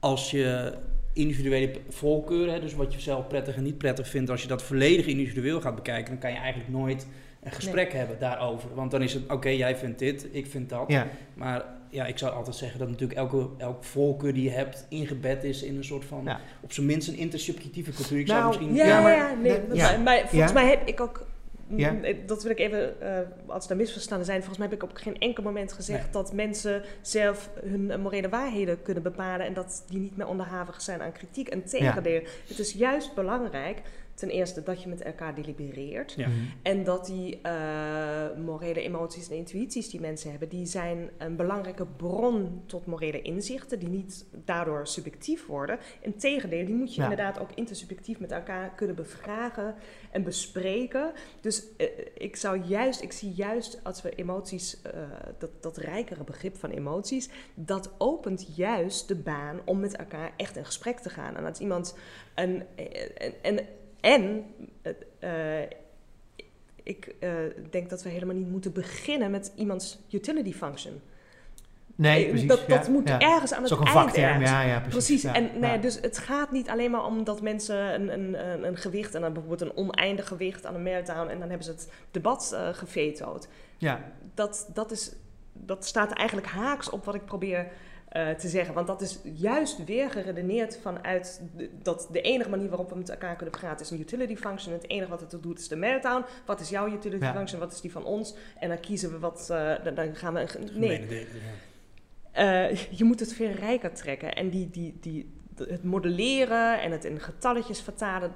als je individuele voorkeuren, dus wat je zelf prettig en niet prettig vindt, als je dat volledig individueel gaat bekijken, dan kan je eigenlijk nooit een gesprek hebben daarover. Want dan is het, oké, jij vindt dit, ik vind dat. Ja, Maar ja, ik zou altijd zeggen dat natuurlijk elke, elke voorkeur die je hebt ingebed is in een soort van, Ja. op zijn minst een intersubjectieve cultuur. Ik Nou, zou misschien... Ja, Ja, ja, maar- ja, nee, nee, dat- ja. Maar volgens Ja. mij heb ik ook... Ja. mm, Dat wil ik even, eh, als er misverstanden zijn, volgens mij heb ik op geen enkel moment gezegd Nee. dat mensen zelf hun eh, morele waarheden kunnen bepalen en dat die niet meer onderhavig zijn aan kritiek. En tegendeel, het is juist belangrijk Ten eerste dat je met elkaar delibereert. Ja. Mhm. En dat die eh, morele emoties en intuïties die mensen hebben, die zijn een belangrijke bron tot morele inzichten, die niet daardoor subjectief worden. Integendeel, die moet je Ja. inderdaad ook intersubjectief met elkaar kunnen bevragen en bespreken. Dus eh, ik zou juist, ik zie juist als we emoties, eh, dat, dat rijkere begrip van emoties, dat opent juist de baan om met elkaar echt in gesprek te gaan. En als iemand een. En, en, en eh, ik eh, denk dat we helemaal niet moeten beginnen met iemands utility function. Nee, Eh, precies. dat, dat ja, moet ja. ergens aan Dat het is ook een eind vakterm, ja, ja, precies. Precies. Ja, en nee, ja. dus het gaat niet alleen maar om dat mensen een, een, een, een gewicht en dan bijvoorbeeld een oneindig gewicht aan een meltdown en dan hebben ze het debat gevetoed. Ja, Dat, dat, is, dat staat eigenlijk haaks op wat ik probeer eh, te zeggen. Want dat is juist weer geredeneerd vanuit de, dat de enige manier waarop we met elkaar kunnen praten is een utility function. Het enige wat het er doet is de meltdown. Wat is jouw utility Ja. function? Wat is die van ons? En dan kiezen we wat. eh, dan, dan gaan we. een- Nee, Gemene delen, ja. eh, je moet het veel rijker trekken. En die, die, die, het modelleren en het in getalletjes vertalen,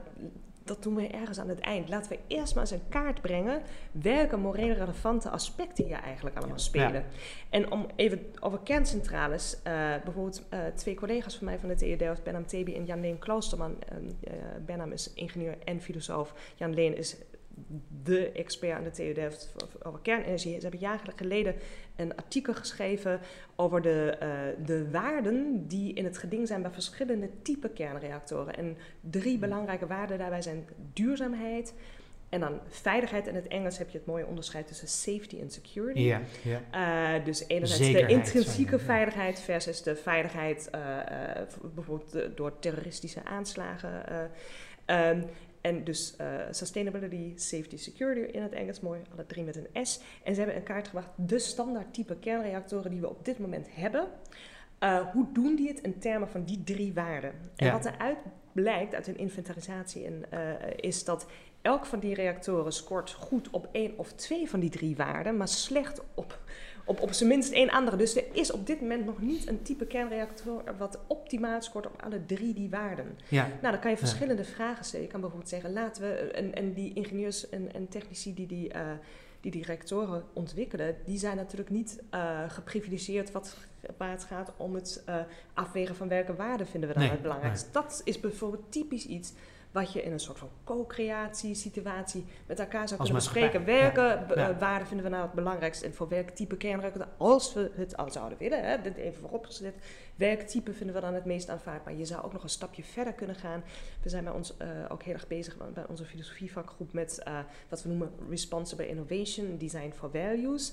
dat doen we ergens aan het eind. Laten we eerst maar eens in kaart brengen welke moreel relevante aspecten hier eigenlijk allemaal spelen. En om even over kerncentrales, eh, bijvoorbeeld eh, twee collega's van mij van de TU Delft, Benham Tebi en Jan Leen Kloosterman. Eh, Benham is ingenieur en filosoof. Jan Leen is de expert aan de TU Delft over- kernenergie. Ze hebben jaren geleden een artikel geschreven over de, eh, de waarden die in het geding zijn bij verschillende type kernreactoren. En drie belangrijke waarden daarbij zijn duurzaamheid. En dan veiligheid. In het Engels heb je het mooie onderscheid tussen safety en security. ja, ja. Eh, dus enerzijds Zekerheid de intrinsieke veiligheid versus de veiligheid eh, bijvoorbeeld door terroristische aanslagen. eh. En dus eh, sustainability, safety, security in het Engels, mooi, alle drie met een S. En ze hebben in kaart gebracht de standaard type kernreactoren die we op dit moment hebben. Eh, hoe doen die het in termen van die drie waarden? En Ja. wat eruit blijkt uit hun inventarisatie en, eh, is dat elk van die reactoren scoort goed op één of twee van die drie waarden, maar slecht op, op, op zijn minst één andere. Dus er is op dit moment nog niet een type kernreactor wat optimaal scoort op alle drie die waarden. ja. Nou, dan kan je verschillende vragen stellen. Je kan bijvoorbeeld zeggen, laten we, en, en die ingenieurs en, en technici die die, eh, die die reactoren ontwikkelen, die zijn natuurlijk niet eh, geprivilegeerd wat, waar het gaat om het eh, afwegen van welke waarden vinden we dan Nee, het belangrijkst. Dat is bijvoorbeeld typisch iets wat je in een soort van co-creatie situatie met elkaar zou kunnen bespreken. Welke ja. eh, waarden vinden we nou het belangrijkst en voor welk type als we het al zouden willen, hè, dit even vooropgezet, welk type vinden we dan het meest aanvaardbaar? Je zou ook nog een stapje verder kunnen gaan. We zijn bij ons eh, ook heel erg bezig bij onze filosofievakgroep met eh, wat we noemen responsible innovation, design for values.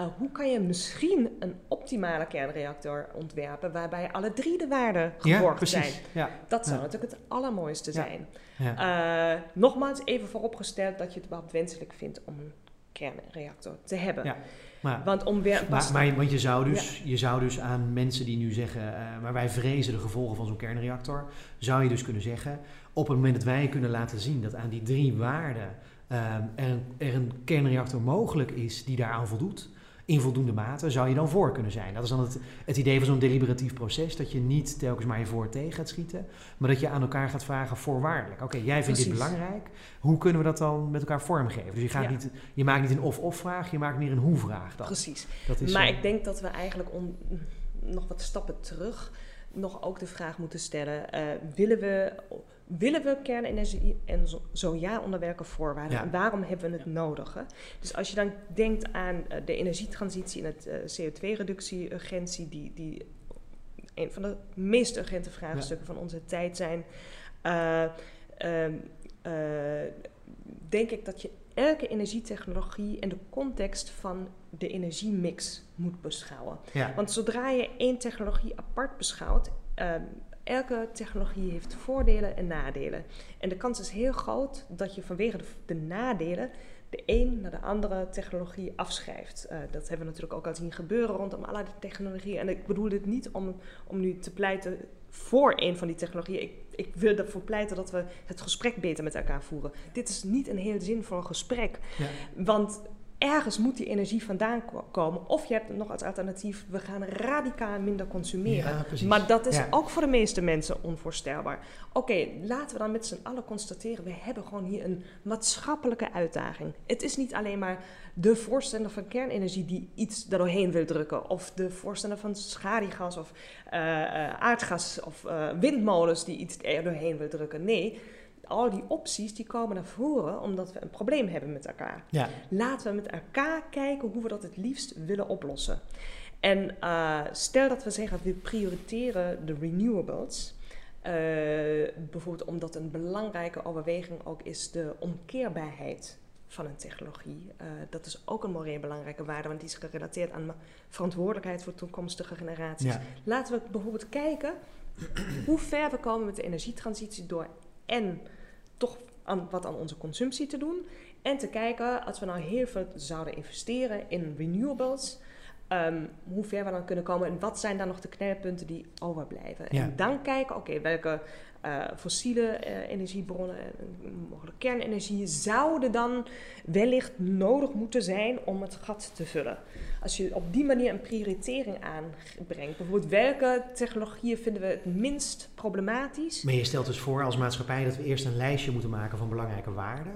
Eh, hoe kan je misschien een optimale kernreactor ontwerpen waarbij alle drie de waarden Ja, geborgd zijn? Ja. Dat zou Ja. natuurlijk het allermooiste zijn. Ja. Eh, nogmaals, even vooropgesteld dat je het überhaupt wenselijk vindt om een kernreactor te hebben. Maar, Want om weer maar, maar, want je zou, dus, je zou dus aan mensen die nu zeggen, eh, maar wij vrezen de gevolgen van zo'n kernreactor, zou je dus kunnen zeggen, op het moment dat wij kunnen laten zien dat aan die drie waarden ehm, er, een, er een kernreactor mogelijk is die daaraan voldoet, in voldoende mate, zou je dan voor kunnen zijn. Dat is dan het, het idee van zo'n deliberatief proces, dat je niet telkens maar je voor en tegen gaat schieten, maar dat je aan elkaar gaat vragen voorwaardelijk. Oké, jij vindt dit belangrijk, hoe kunnen we dat dan met elkaar vormgeven? Dus je, gaat Ja. niet, je maakt niet een of-of vraag, je maakt meer een hoe-vraag dan. Precies. Dat is maar zo. ik denk dat we eigenlijk om, nog wat stappen terug nog ook de vraag moeten stellen: eh, willen, we, willen we kernenergie en zo, zo ja, onder welke voorwaarden? Ja. En waarom hebben we het nodig? Hè? Dus als je dan denkt aan eh, de energietransitie en het eh, CO2-reductie-urgentie, die, die een van de meest urgente vraagstukken van onze tijd zijn. eh, ehm, eh, denk ik dat je elke energietechnologie in de context van de energiemix moet beschouwen. Ja. Want zodra je één technologie apart beschouwt, ehm, elke technologie heeft voordelen en nadelen. En de kans is heel groot dat je vanwege de, de nadelen de een naar de andere technologie afschrijft. Eh, dat hebben we natuurlijk ook al zien gebeuren rondom allerlei technologieën. En ik bedoel dit niet om, om nu te pleiten voor een van die technologieën. Ik, ik wil ervoor pleiten dat we het gesprek beter met elkaar voeren. Dit is niet een heel zinvol gesprek. Ja. Want ergens moet die energie vandaan ko- komen. Of je hebt nog als alternatief, we gaan radicaal minder consumeren. Ja, maar dat is Ja. ook voor de meeste mensen onvoorstelbaar. Oké, laten we dan met z'n allen constateren, we hebben gewoon hier een maatschappelijke uitdaging. Het is niet alleen maar de voorstander van kernenergie die iets daardoorheen wil drukken. Of de voorstander van schaliegas of eh, eh, aardgas of eh, windmolens die iets er doorheen wil drukken. Nee, al die opties die komen naar voren omdat we een probleem hebben met elkaar. Ja. Laten we met elkaar kijken hoe we dat het liefst willen oplossen. En eh, stel dat we zeggen, we prioriteren de renewables. eh, bijvoorbeeld omdat een belangrijke overweging ook is de omkeerbaarheid van een technologie. Eh, dat is ook een moreel belangrijke waarde, want die is gerelateerd aan verantwoordelijkheid voor toekomstige generaties. Ja. Laten we bijvoorbeeld kijken hoe ver we komen met de energietransitie door en toch aan, wat aan onze consumptie te doen. En te kijken, als we nou heel veel zouden investeren in renewables, ehm, hoe ver we dan kunnen komen en wat zijn dan nog de knelpunten die overblijven. Ja. En dan kijken, oké, welke eh, fossiele eh, energiebronnen, eh, mogelijk kernenergie, zouden dan wellicht nodig moeten zijn om het gat te vullen. Als je op die manier een prioritering aanbrengt, bijvoorbeeld welke technologieën vinden we het minst problematisch? Maar je stelt dus voor als maatschappij dat we eerst een lijstje moeten maken van belangrijke waarden.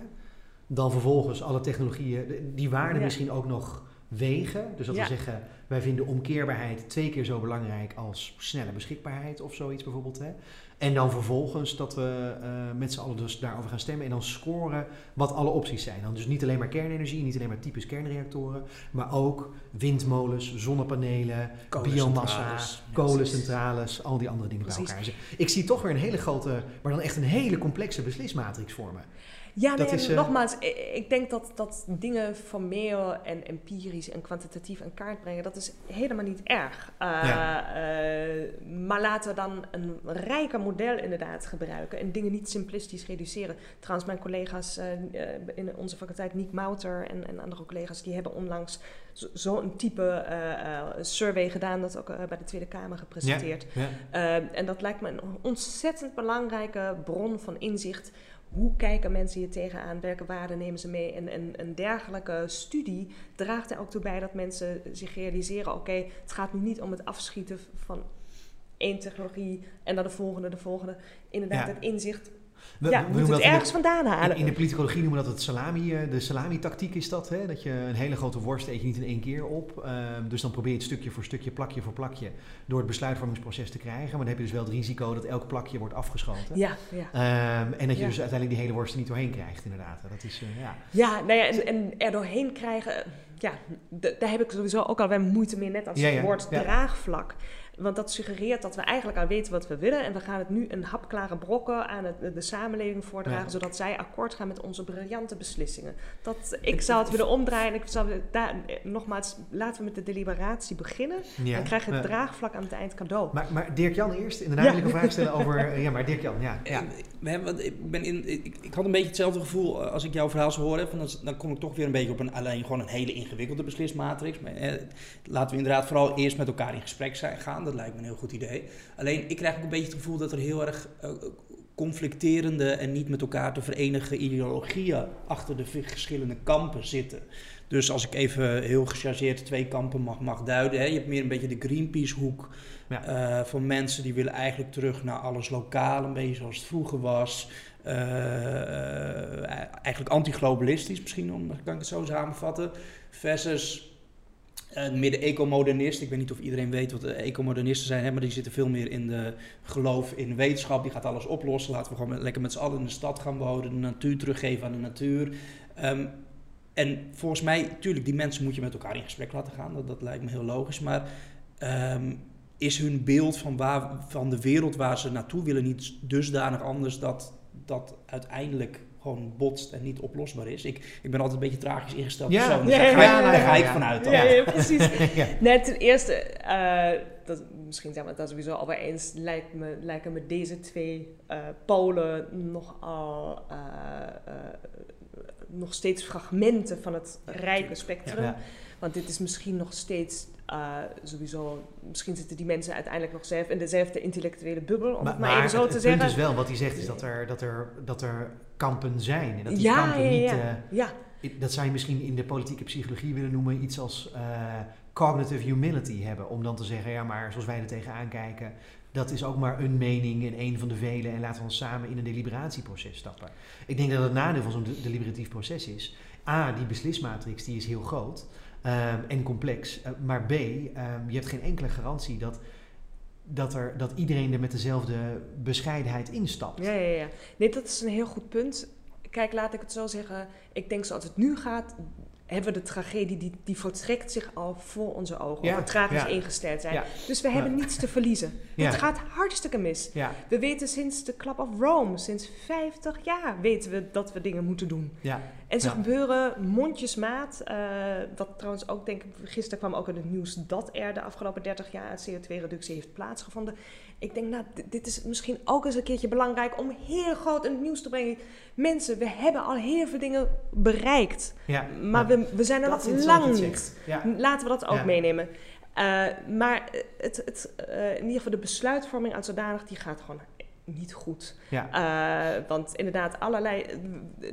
Dan vervolgens alle technologieën, die waarden Ja. misschien ook nog wegen. Dus dat Ja. we zeggen, wij vinden omkeerbaarheid twee keer zo belangrijk als snelle beschikbaarheid of zoiets bijvoorbeeld. Hè. En dan vervolgens dat we eh, met z'n allen dus daarover gaan stemmen en dan scoren wat alle opties zijn. Dan dus niet alleen maar kernenergie, niet alleen maar typisch kernreactoren, maar ook windmolens, zonnepanelen, biomassa, Kolencentrales. Al die andere dingen Precies. bij elkaar. Dus ik zie toch weer een hele grote, maar dan echt een hele complexe beslismatrix vormen. Ja, nee, is, eh, nogmaals, ik denk dat, dat dingen formeel en empirisch en kwantitatief in kaart brengen, dat is helemaal niet erg. Uh, Ja. uh, maar laten we dan een rijker model inderdaad gebruiken en dingen niet simplistisch reduceren. Trouwens, mijn collega's uh, in onze faculteit, Niek Mouter en, en andere collega's, die hebben onlangs zo- zo'n type uh, survey gedaan, dat ook bij de Tweede Kamer gepresenteerd. Ja, en dat lijkt me een ontzettend belangrijke bron van inzicht hoe kijken mensen hier tegenaan? Welke waarden nemen ze mee? En, en een dergelijke studie draagt er ook toe bij dat mensen zich realiseren: oké, het gaat nu niet om het afschieten van één technologie en dan de volgende, de volgende. Inderdaad, Ja. het inzicht. We- ja, we moeten het ergens de- vandaan halen. In, de politicologie noemen we dat het salami, eh, de salami-tactiek is dat. Hè? Dat je een hele grote worst eet je niet in één keer op. Ehm, dus dan probeer je het stukje voor stukje, plakje voor plakje door het besluitvormingsproces te krijgen. Maar dan heb je dus wel het risico dat elk plakje wordt afgeschoten. Ja, ja. Ehm, en dat je Ja. dus uiteindelijk die hele worst er niet doorheen krijgt, inderdaad. Dat is, eh, ja. Ja, nou ja, en, en er doorheen krijgen, ja, daar heb ik sowieso ook al wel moeite mee, net als het woord draagvlak. Want dat suggereert dat we eigenlijk al weten wat we willen en we gaan het nu een hapklare brokken aan het, de samenleving voordragen, Ja. zodat zij akkoord gaan met onze briljante beslissingen. Dat, ik zou het willen omdraaien en ik zou daar, nogmaals, laten we met de deliberatie beginnen. Ja, Dan krijg je het draagvlak aan het eind cadeau. Maar, maar Dirk-Jan eerst. Ja. wil ik een vraag stellen over... eh, Ja, maar Dirk-Jan, ja. ja. Eh, we hebben, wat- ik, ben in, ik, ik had een beetje hetzelfde gevoel eh, als ik jouw verhaal zo hoorde. Van, dan, dan kom ik toch weer een beetje op een, alleen gewoon een hele ingewikkelde beslismatrix. Maar, eh, laten we inderdaad vooral eerst met elkaar in gesprek zijn, gaan. Dat lijkt me een heel goed idee. Alleen ik krijg ook een beetje het gevoel dat er heel erg eh, conflicterende en niet met elkaar te verenigen ideologieën achter de verschillende kampen zitten. Dus als ik even heel gechargeerd twee kampen mag, mag duiden. Hè, je hebt meer een beetje de Greenpeace-hoek Ja. eh, van mensen die willen eigenlijk terug naar alles lokaal, een beetje zoals het vroeger was. Eh, eigenlijk anti-globalistisch misschien, om, kan ik het zo samenvatten. Versus eh, meer de ecomodernist. Ik weet niet of iedereen weet wat de ecomodernisten zijn, hè, maar die zitten veel meer in de geloof in wetenschap. Die gaat alles oplossen. Laten we gewoon lekker met z'n allen in de stad gaan wonen, de natuur teruggeven aan de natuur. Ehm, en volgens mij, tuurlijk, die mensen moet je met elkaar in gesprek laten gaan. Dat, dat lijkt me heel logisch. Maar ehm, is hun beeld van, waar, van de wereld waar ze naartoe willen niet dusdanig anders dat dat uiteindelijk gewoon botst en niet oplosbaar is? Ik, ik ben altijd een beetje tragisch ingesteld. Ja, persoon, ja, dus daar ja, ga, daar ga ik vanuit dan. Ja, precies. Nee, ten eerste, eh, dat, misschien zijn we het daar sowieso al bij eens, lijkt me, lijken me deze twee eh polen nogal eh, nog steeds fragmenten van het rijke spectrum. Ja. Want dit is misschien nog steeds eh, sowieso, misschien zitten die mensen uiteindelijk nog zelf in dezelfde intellectuele bubbel, om het maar, even zo het, te het zeggen. punt is wel, wat hij zegt, is dat er, dat er, dat er kampen zijn. En dat die ja, kampen ja, niet... ja. eh, ja. dat zou je misschien in de politieke psychologie willen noemen, iets als eh, cognitive humility hebben. Om dan te zeggen, ja, maar zoals wij er tegenaan kijken, dat is ook maar een mening en een van de vele. En laten we ons samen in een deliberatieproces stappen. Ik denk dat het nadeel van zo'n de- deliberatief proces is. A, die beslismatrix die is heel groot ehm, en complex. Eh, maar B, ehm, je hebt geen enkele garantie dat, dat, er, dat iedereen er met dezelfde bescheidenheid instapt. Ja, ja, ja. Nee, dat is een heel goed punt. Kijk, laat ik het zo zeggen. Ik denk zoals het nu gaat, hebben we de tragedie die, die zich al voor onze ogen. Ja, we tragisch ja. ingesteld zijn. Ja. Dus we hebben niets te verliezen. Het gaat hartstikke mis. We weten sinds de Club of Rome, sinds 50 jaar, weten we dat we dingen moeten doen. En ze Ja. gebeuren mondjesmaat. eh wat trouwens ook, denk ik, gisteren kwam ook in het nieuws dat er de afgelopen 30 jaar uit CO2-reductie heeft plaatsgevonden. Ik denk, nou, dit- is misschien ook eens een keertje belangrijk om heel groot in het nieuws te brengen. Mensen, we hebben al heel veel dingen bereikt. ja. Maar Ja. we, we zijn er nog lang niet. Laten we dat ook meenemen. Eh, maar het, het, eh, in ieder geval de besluitvorming als zodanig, die gaat gewoon niet goed. Ja. Eh, want inderdaad, allerlei.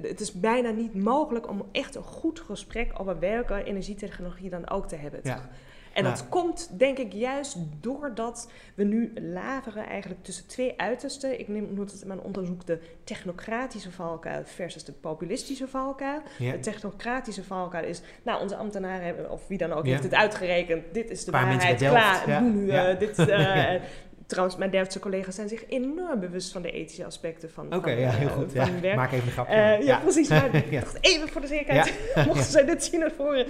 Het is bijna niet mogelijk om echt een goed gesprek over welke energietechnologie dan ook te hebben. Ja. En dat komt, denk ik, juist doordat we nu laveren eigenlijk tussen twee uitersten. Ik neem noem het in mijn onderzoek de technocratische valkuil versus de populistische valkuil. Ja. De technocratische valkuil is, nou, onze ambtenaren hebben, of wie dan ook, Ja. heeft het uitgerekend. Dit is de paar waarheid, klaar, ja. nu dit. eh, Trouwens, mijn Delftse collega's zijn zich enorm bewust van de ethische aspecten van, Oké, van, ja, heel eh, goed. van Ja, hun werk. maak even een grapje. Eh, ja, precies. Maar ik Ja. dacht even voor de zekerheid, mochten zij dit zien naar voren.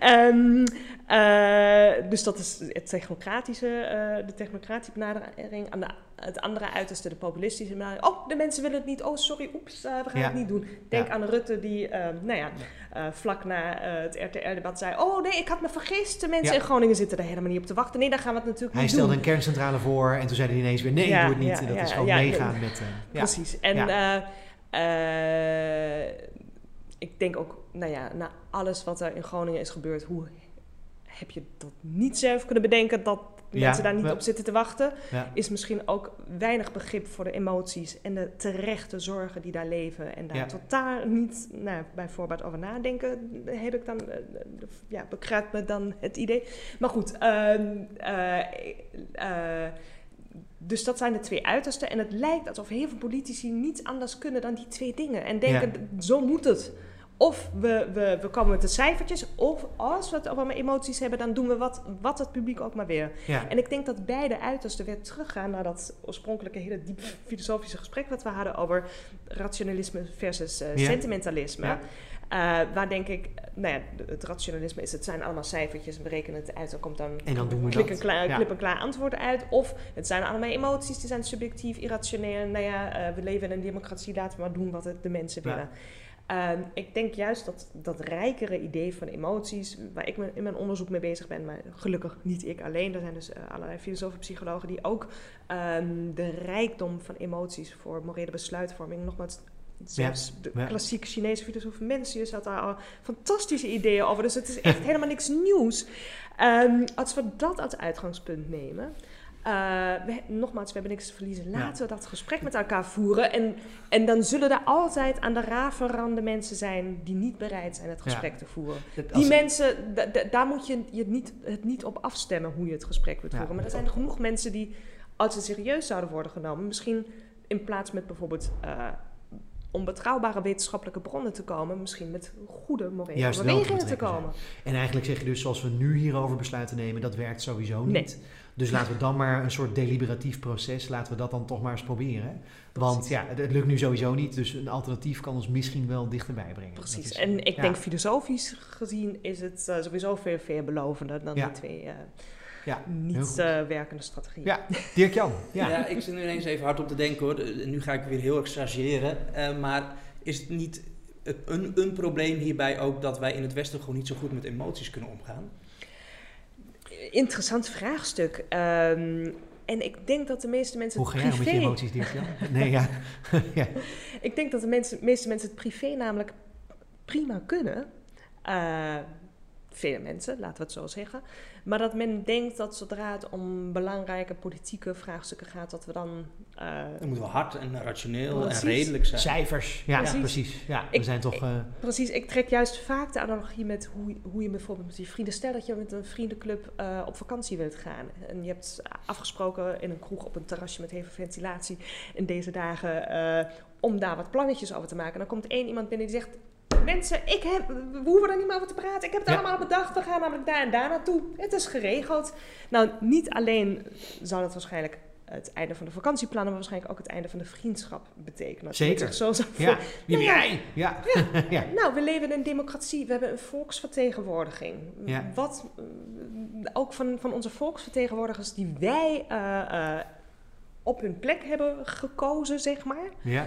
Ehm, eh, dus dat is het technocratische, de technocratische benadering. Aan de, het andere uiterste, de populistische benadering. Oh, de mensen willen het niet. Oh, sorry, oeps, eh, we gaan Ja. het niet doen. Denk Ja. aan Rutte die, eh, nou ja, eh, vlak na het RTR-debat zei... Oh nee, ik had me vergist. De mensen in Groningen zitten er helemaal niet op te wachten. Nee, daar gaan we het natuurlijk Hij niet stelde doen. een kerncentrale voor en toen zei hij ineens weer nee, doe het niet. dat is gewoon meegaan met... ja. Precies. En ik denk ook, nou ja, na alles wat er in Groningen is gebeurd, hoe heb je dat niet zelf kunnen bedenken dat mensen daar niet op zitten te wachten? Is misschien ook weinig begrip voor de emoties en de terechte zorgen die daar leven. En daar totaal niet nou, bij voorbaat over nadenken, heb ik dan, ja, me dan het idee. Maar goed, ehm, eh, eh, dus dat zijn de twee uitersten. En het lijkt alsof heel veel politici niet anders kunnen dan die twee dingen. En denken, zo moet het. Of we, we, we komen met de cijfertjes. Of als we het over emoties hebben, dan doen we wat, wat het publiek ook maar weer. Ja. En ik denk dat beide uitersten weer teruggaan naar dat oorspronkelijke hele diep filosofische gesprek wat we hadden over rationalisme versus eh, sentimentalisme. Ja. Eh, waar denk ik, nou ja, het rationalisme is, het zijn allemaal cijfertjes, we rekenen het uit, er komt dan En dan doen we klik dat. en klaar, Ja. klip en klaar antwoord uit. Of het zijn allemaal emoties, die zijn subjectief, irrationeel. Nou ja, eh, we leven in een democratie, laten we maar doen wat het de mensen Ja. Ehm, ik denk juist dat dat rijkere idee van emoties, waar ik me in mijn onderzoek mee bezig ben, maar gelukkig niet ik alleen. Er zijn dus eh, allerlei filosofen, psychologen die ook ehm, de rijkdom van emoties voor morele besluitvorming, nogmaals, zelfs de ja. klassieke Chinese filosoof Mencius had daar al fantastische ideeën over. Dus het is echt helemaal niks nieuws. Ehm, als we dat als uitgangspunt nemen. Eh, we, nogmaals, we hebben niks te verliezen. Laten we dat gesprek met elkaar voeren. En, en dan zullen er altijd aan de raverrande mensen zijn die niet bereid zijn het gesprek te voeren. Dat- Die mensen, da- da- daar moet je, je niet, het niet op afstemmen hoe je het gesprek wilt voeren. Maar er zijn genoeg mensen die, als ze serieus zouden worden genomen, misschien in plaats met bijvoorbeeld eh, onbetrouwbare wetenschappelijke bronnen te komen, misschien met goede morele Juist wel te komen. En eigenlijk zeg je dus, zoals we nu hierover besluiten nemen, dat werkt sowieso niet. Nee. Dus laten we dan maar een soort deliberatief proces, laten we dat dan toch maar eens proberen. Want ja, het, lukt nu sowieso niet, dus een alternatief kan ons misschien wel dichterbij brengen. Precies. is- En ik ja. denk filosofisch gezien is het eh, sowieso veel veelbelovender dan Ja. die twee eh, Ja, niet eh, werkende strategieën. Ja, Dirk-Jan. Ja. Ja. ik zit nu ineens even hard op te denken hoor. Nu ga ik weer heel erg. Eh, maar is het niet een, een probleem hierbij ook dat wij in het Westen gewoon niet zo goed met emoties kunnen omgaan? Interessant vraagstuk. Ehm, en ik denk dat de meeste mensen Hoe ga jij met je emoties, Dirk-Jan? Nee, ja. ja. Ik denk dat de mensen, meeste mensen het privé namelijk prima kunnen. Eh, Vele mensen, laten we het zo zeggen. Maar dat men denkt dat zodra het om belangrijke politieke vraagstukken gaat, dat we dan. eh, Dan moeten we hard en rationeel Precies. en redelijk zijn. Cijfers, ja, Precies. precies. Ja, we Ik- zijn toch... ik- eh, Precies, ik trek juist vaak de analogie met hoe, hoe je bijvoorbeeld met je vrienden... Stel dat je met een vriendenclub eh, op vakantie wilt gaan. En je hebt afgesproken in een kroeg op een terrasje met heel veel ventilatie... in deze dagen eh, om daar wat plannetjes over te maken. En dan komt één iemand binnen die zegt... Mensen, ik heb, we hoeven er niet meer over te praten. Ik heb het Ja. allemaal bedacht. We gaan namelijk daar en daar naartoe. Het is geregeld. Nou, niet alleen zou dat waarschijnlijk het einde van de vakantieplannen... maar waarschijnlijk ook het einde van de vriendschap betekenen. Zeker. Zo ja, wie ben Nou ja. jij? Ja. ja. nou, we leven in een democratie. We hebben een volksvertegenwoordiging. Ja. Wat ook van, van onze volksvertegenwoordigers die wij eh, eh, op hun plek hebben gekozen, zeg maar. ja.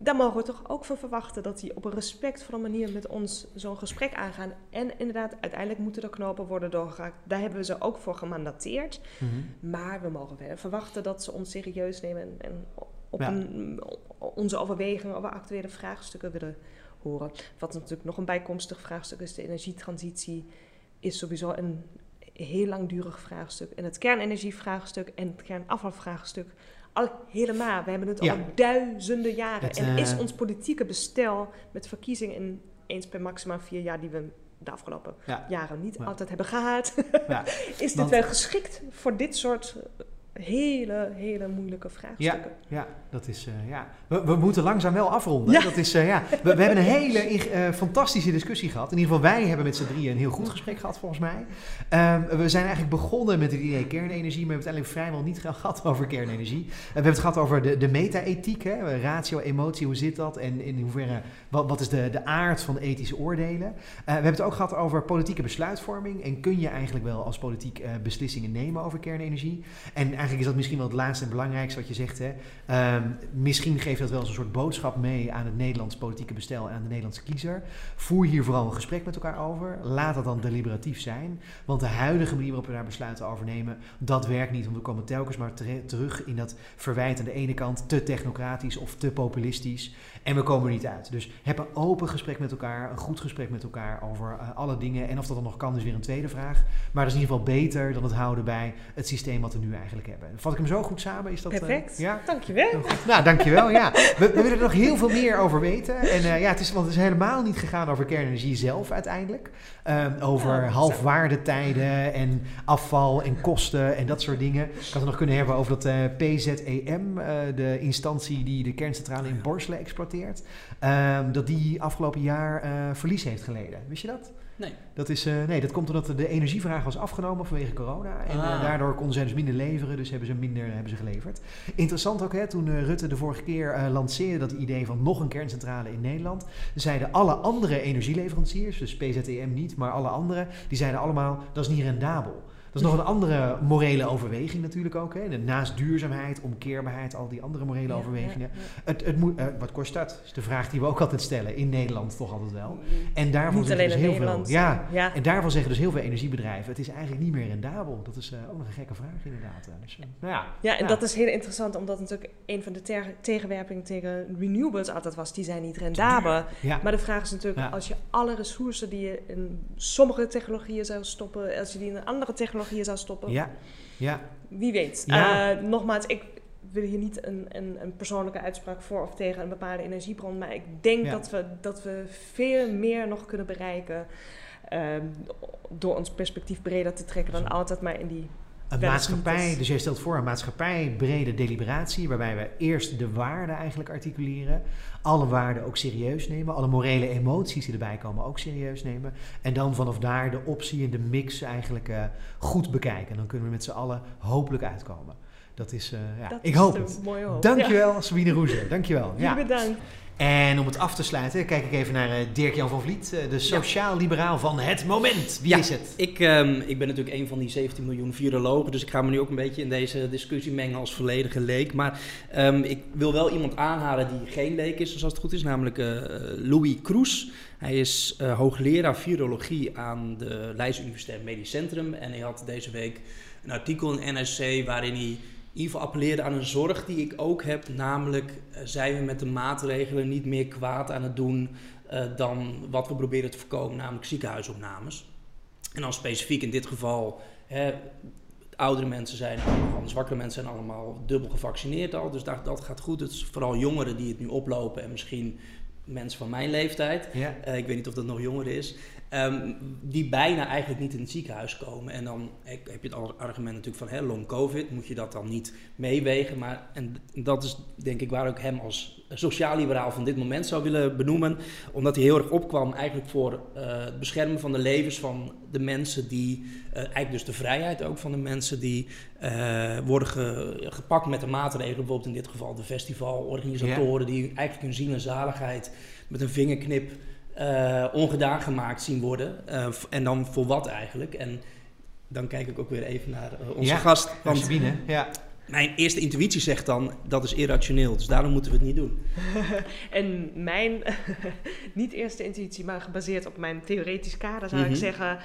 Daar mogen we toch ook van verwachten dat die op een respectvolle manier met ons zo'n gesprek aangaan. En inderdaad, uiteindelijk moeten er knopen worden doorgehakt. Daar hebben we ze ook voor gemandateerd. Mhm. Maar we mogen verwachten dat ze ons serieus nemen en, en op Ja. een- onze overwegingen over actuele vraagstukken willen horen. Wat natuurlijk nog een bijkomstig vraagstuk is, de energietransitie is sowieso een heel langdurig vraagstuk. En het kernenergievraagstuk en het kernafvalvraagstuk al helemaal. We hebben het Ja. al duizenden jaren. Het, en is eh, ons politieke bestel met verkiezingen in eens per maximaal vier jaar die we de afgelopen Ja. jaren niet Ja. altijd hebben gehad. Ja. is dit wel geschikt voor dit soort hele, hele moeilijke vraagstukken? Ja, dat is, eh, ja. We, we moeten langzaam wel afronden. Ja. Dat is, eh, ja. we, we hebben een hele eh, fantastische discussie gehad. In ieder geval, wij hebben met z'n drieën een heel goed gesprek gehad, volgens mij. Ehm, we zijn eigenlijk begonnen met het idee kernenergie, maar we hebben het uiteindelijk vrijwel niet gehad over kernenergie. We hebben het gehad over de, de meta-ethiek, ratio, emotie, hoe zit dat? En in hoeverre, wat, wat is de, de aard van ethische oordelen? Eh, we hebben het ook gehad over politieke besluitvorming. En kun je eigenlijk wel als politiek eh, beslissingen nemen over kernenergie? En eigenlijk is dat misschien wel het laatste en belangrijkste wat je zegt. Hè? Ehm, misschien geeft dat wel eens een soort boodschap mee aan het Nederlands politieke bestel en aan de Nederlandse kiezer. Voer hier vooral een gesprek met elkaar over. Laat dat dan deliberatief zijn. Want de huidige manier waarop we daar besluiten over nemen, dat werkt niet. Want we komen telkens maar terug in dat verwijt aan de ene kant te technocratisch of te populistisch. En we komen er niet uit. Dus heb een open gesprek met elkaar, een goed gesprek met elkaar over eh, alle dingen. En of dat dan nog kan, is weer een tweede vraag. Maar dat is in ieder geval beter dan het houden bij het systeem wat we nu eigenlijk hebben. Vat ik hem zo goed samen? Is dat, eh, Perfect. ja? Dankjewel. Nou, dankjewel. Ja. We, we willen er nog heel veel meer over weten. En eh, ja, het is, want het is helemaal niet gegaan over kernenergie zelf uiteindelijk. Ehm, over Ja, halfwaardetijden en afval en kosten en dat soort dingen. Ik had het nog kunnen hebben over dat PZEM, de instantie die de kerncentrale in Borselen exploiteert. Ehm, dat die afgelopen jaar eh, verlies heeft geleden. Wist je dat? Nee. Dat, is, eh, nee, dat komt omdat de energievraag was afgenomen vanwege corona. En eh, Ah. daardoor konden zij dus minder leveren, dus hebben ze minder hebben ze geleverd. Interessant ook, hè, toen Rutte de vorige keer lanceerde dat idee van nog een kerncentrale in Nederland, zeiden alle andere energieleveranciers, dus PZEM niet, maar alle andere, die zeiden allemaal, dat is niet rendabel. Is nog een andere morele overweging natuurlijk ook. Hè. Naast duurzaamheid, omkeerbaarheid, al die andere morele Ja, overwegingen. ja, ja. Het, het moet, eh, wat kost dat? Is de vraag die we ook altijd stellen. In Nederland toch altijd wel. En daarvan Niet zeggen dus heel Nederland. veel. Ja, en daarvan zeggen dus heel veel energiebedrijven: het is eigenlijk niet meer rendabel. Dat is eh, ook nog een gekke vraag, inderdaad. Eh, Dus, nou ja, Ja, en dat is heel interessant, omdat natuurlijk een van de ter- tegenwerpingen tegen renewables altijd was, die zijn niet rendabel. Maar de vraag is natuurlijk, als je alle ressources die je in sommige technologieën zou stoppen, als je die in andere technologieën zou stoppen, ja, ja, wie weet. Ja. Eh, nogmaals, ik wil hier niet een, een, een persoonlijke uitspraak voor of tegen een bepaalde energiebron, maar ik denk Ja. dat, we, dat we veel meer nog kunnen bereiken ehm, door ons perspectief breder te trekken dan altijd maar in die een maatschappij, dus jij stelt voor een maatschappij brede deliberatie, waarbij we eerst de waarden eigenlijk articuleren, alle waarden ook serieus nemen, alle morele emoties die erbij komen ook serieus nemen, en dan vanaf daar de optie en de mix eigenlijk eh, goed bekijken. En dan kunnen we met z'n allen hopelijk uitkomen. Dat is, eh, ja, Dat ik hoop het. mooie hoop. Dankjewel, Sabine Roezer. Dankjewel. Ja. Bedankt. En om het af te sluiten, kijk ik even naar eh, Dirk-Jan van Vliet, eh, de sociaal-liberaal van het moment. Wie Ja. is het? Ik, ehm, ik ben natuurlijk een van die 17 miljoen virologen, dus ik ga me nu ook een beetje in deze discussie mengen als volledige leek. Maar ehm, ik wil wel iemand aanhalen die geen leek is, zoals het goed is, namelijk eh, Louis Kroes. Hij is hoogleraar virologie aan de Leidse Universitair Medisch Centrum en hij had deze week een artikel in NRC waarin hij ieder appelleerde aan een zorg die ik ook heb, namelijk eh, zijn we met de maatregelen niet meer kwaad aan het doen eh, dan wat we proberen te voorkomen, namelijk ziekenhuisopnames. En dan specifiek in dit geval, hè, oudere mensen zijn allemaal, zwakkere mensen zijn allemaal dubbel gevaccineerd al. Dus dat, dat gaat goed. Het is vooral jongeren die het nu oplopen en misschien mensen van mijn leeftijd. Ja. Eh, ik weet niet of dat nog jonger is. Ehm, die bijna eigenlijk niet in het ziekenhuis komen. En dan heb je het argument natuurlijk van hè, long covid. Moet je dat dan niet meewegen? Maar en dat is denk ik waar ik hem als sociaal-liberaal van dit moment zou willen benoemen. Omdat hij heel erg opkwam eigenlijk voor eh, het beschermen van de levens van de mensen die... eh, eigenlijk dus de vrijheid ook van de mensen die eh, worden ge- gepakt met de maatregelen. Bijvoorbeeld in dit geval de festivalorganisatoren die eigenlijk hun ziel en zaligheid met een vingerknip eh, ongedaan gemaakt zien worden. Eh, en dan voor wat eigenlijk? En dan kijk ik ook weer even naar eh, onze Ja, gast. Want Sabine. Ja. mijn eerste intuïtie zegt dan dat is irrationeel. Dus daarom moeten we het niet doen. En mijn, niet eerste intuïtie, maar gebaseerd op mijn theoretisch kader, zou Mhm. ik zeggen.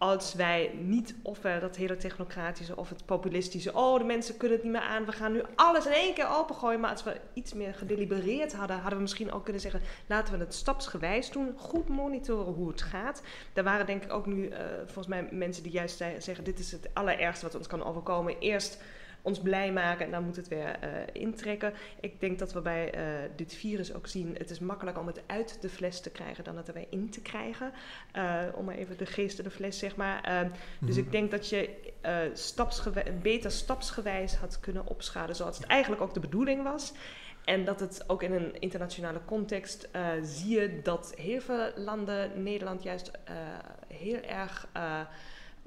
Als wij niet ofwel dat hele technocratische of het populistische, oh de mensen kunnen het niet meer aan, we gaan nu alles in één keer opengooien. Maar als we iets meer gedelibereerd hadden, hadden we misschien ook kunnen zeggen, laten we het stapsgewijs doen, goed monitoren hoe het gaat. Er waren denk ik ook nu eh, volgens mij mensen die juist zeggen, dit is het allerergste wat ons kan overkomen. Eerst ons blij maken en dan moet het weer eh, intrekken. Ik denk dat we bij eh, dit virus ook zien, het is makkelijker om het uit de fles te krijgen dan het er weer in te krijgen. Eh, om maar even de geest in de fles, zeg maar. Eh, Dus Mhm. ik denk dat je stapsgewijs, beter stapsgewijs had kunnen opschalen, zoals het eigenlijk ook de bedoeling was. En dat het ook in een internationale context zie je dat heel veel landen Nederland juist heel erg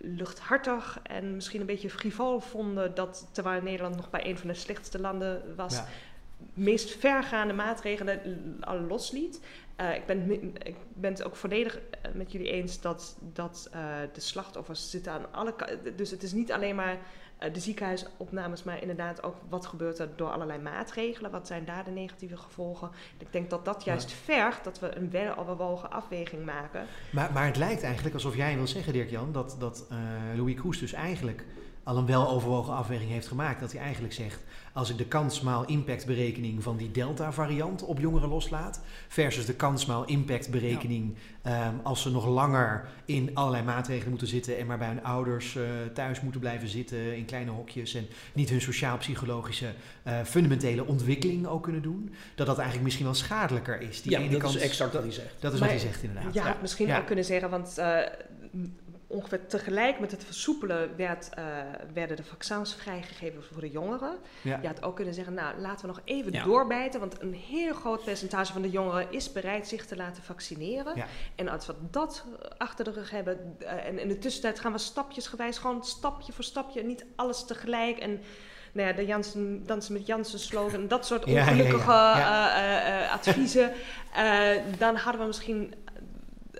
luchthartig en misschien een beetje frivol vonden. Dat terwijl Nederland nog bij een van de slechtste landen was, Ja. meest vergaande maatregelen al losliet. Eh, ik, ben, ik ben het ook volledig eh, met jullie eens dat, dat eh, de slachtoffers zitten aan alle kanten. Dus het is niet alleen maar de ziekenhuisopnames, maar inderdaad ook wat gebeurt er door allerlei maatregelen. Wat zijn daar de negatieve gevolgen? Ik denk dat dat juist vergt dat we een weloverwogen afweging maken. Maar, maar het lijkt eigenlijk alsof jij wil zeggen, Dirk-Jan, dat, dat eh, Louis Kroes dus eigenlijk al een weloverwogen afweging heeft gemaakt. Dat hij eigenlijk zegt, als ik de kansmaal impactberekening van die Delta-variant op jongeren loslaat, versus de kansmaal impactberekening ehm, als ze nog langer in allerlei maatregelen moeten zitten en maar bij hun ouders eh, thuis moeten blijven zitten in kleine hokjes en niet hun sociaal-psychologische eh, fundamentele ontwikkeling ook kunnen doen, dat dat eigenlijk misschien wel schadelijker is. Die ja, ene dat kant, is exact wat hij zegt. Dat is Maar- wat hij zegt inderdaad. Je had misschien Ja. ook kunnen zeggen, want eh, ongeveer tegelijk met het versoepelen werd, eh, werden de vaccins vrijgegeven voor de jongeren. Ja. Je had ook kunnen zeggen, nou laten we nog even Ja. doorbijten, want een heel groot percentage van de jongeren is bereid zich te laten vaccineren. Ja. En als we dat achter de rug hebben eh, en in de tussentijd gaan we stapjesgewijs, gewoon stapje voor stapje, niet alles tegelijk en nou ja, de Jansen, dansen met Jansen slogan, dat soort Ja, ja, ja. ongelukkige Ja. eh, adviezen. Eh, dan hadden we misschien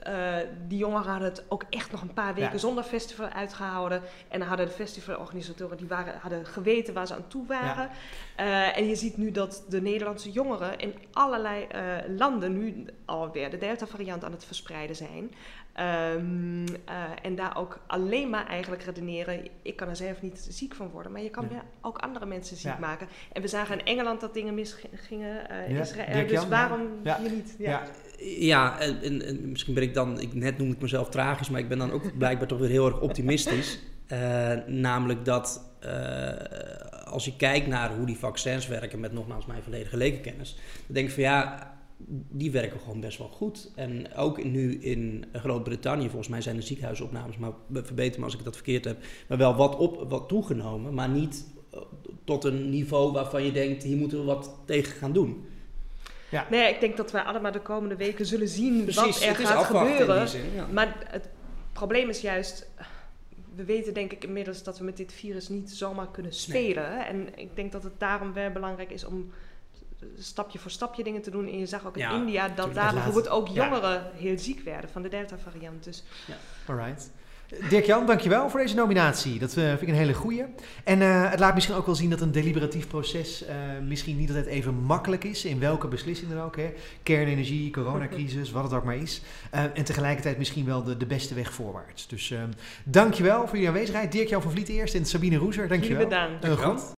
eh, die jongeren hadden het ook echt nog een paar weken Ja. zonder festival uitgehouden. En dan hadden de festivalorganisatoren die waren, hadden geweten waar ze aan toe waren. Eh, en je ziet nu dat de Nederlandse jongeren in allerlei eh, landen nu alweer de Delta-variant aan het verspreiden zijn. Ehm, eh, en daar ook alleen maar eigenlijk redeneren. Ik kan er zelf niet ziek van worden, maar je kan Ja. ook andere mensen ziek Ja. maken. En we zagen in Engeland dat dingen misgingen, eh Ja. Israël. Dirk Dus Jan, waarom ja. hier niet? Ja. Ja, en, en, en misschien ben ik dan, ik, net noemde ik mezelf tragisch, maar ik ben dan ook blijkbaar toch weer heel erg optimistisch. Eh, namelijk dat eh, als je kijkt naar hoe die vaccins werken, met nogmaals mijn volledige lekenkennis, dan denk ik van ja, die werken gewoon best wel goed. En ook nu in Groot-Brittannië, volgens mij zijn de ziekenhuisopnames, maar verbeter me als ik dat verkeerd heb, maar wel wat, op, wat toegenomen, maar niet eh, tot een niveau waarvan je denkt, hier moeten we wat tegen gaan doen. Nee, ik denk dat wij allemaal de komende weken zullen zien Precies, wat er het is gaat gebeuren. die zin, ja. Maar het probleem is juist, we weten denk ik inmiddels dat we met dit virus niet zomaar kunnen spelen. En ik denk dat het daarom wel belangrijk is om stapje voor stapje dingen te doen. En je zag ook in Ja, India dat daar laat- bijvoorbeeld ook ja. jongeren heel ziek werden van de Delta-variant. Dus Alright. Dirk-Jan, dankjewel voor deze nominatie. Dat eh, vind ik een hele goeie. En eh, het laat misschien ook wel zien dat een deliberatief proces eh, misschien niet altijd even makkelijk is. In welke beslissing dan ook. Hè. Kernenergie, coronacrisis, wat het ook maar is. Eh, en tegelijkertijd misschien wel de, de beste weg voorwaarts. Dus eh dankjewel voor jullie aanwezigheid. Dirk-Jan van Vliet eerst en Sabine Roeser, dankjewel. jullie bedankt. Goed.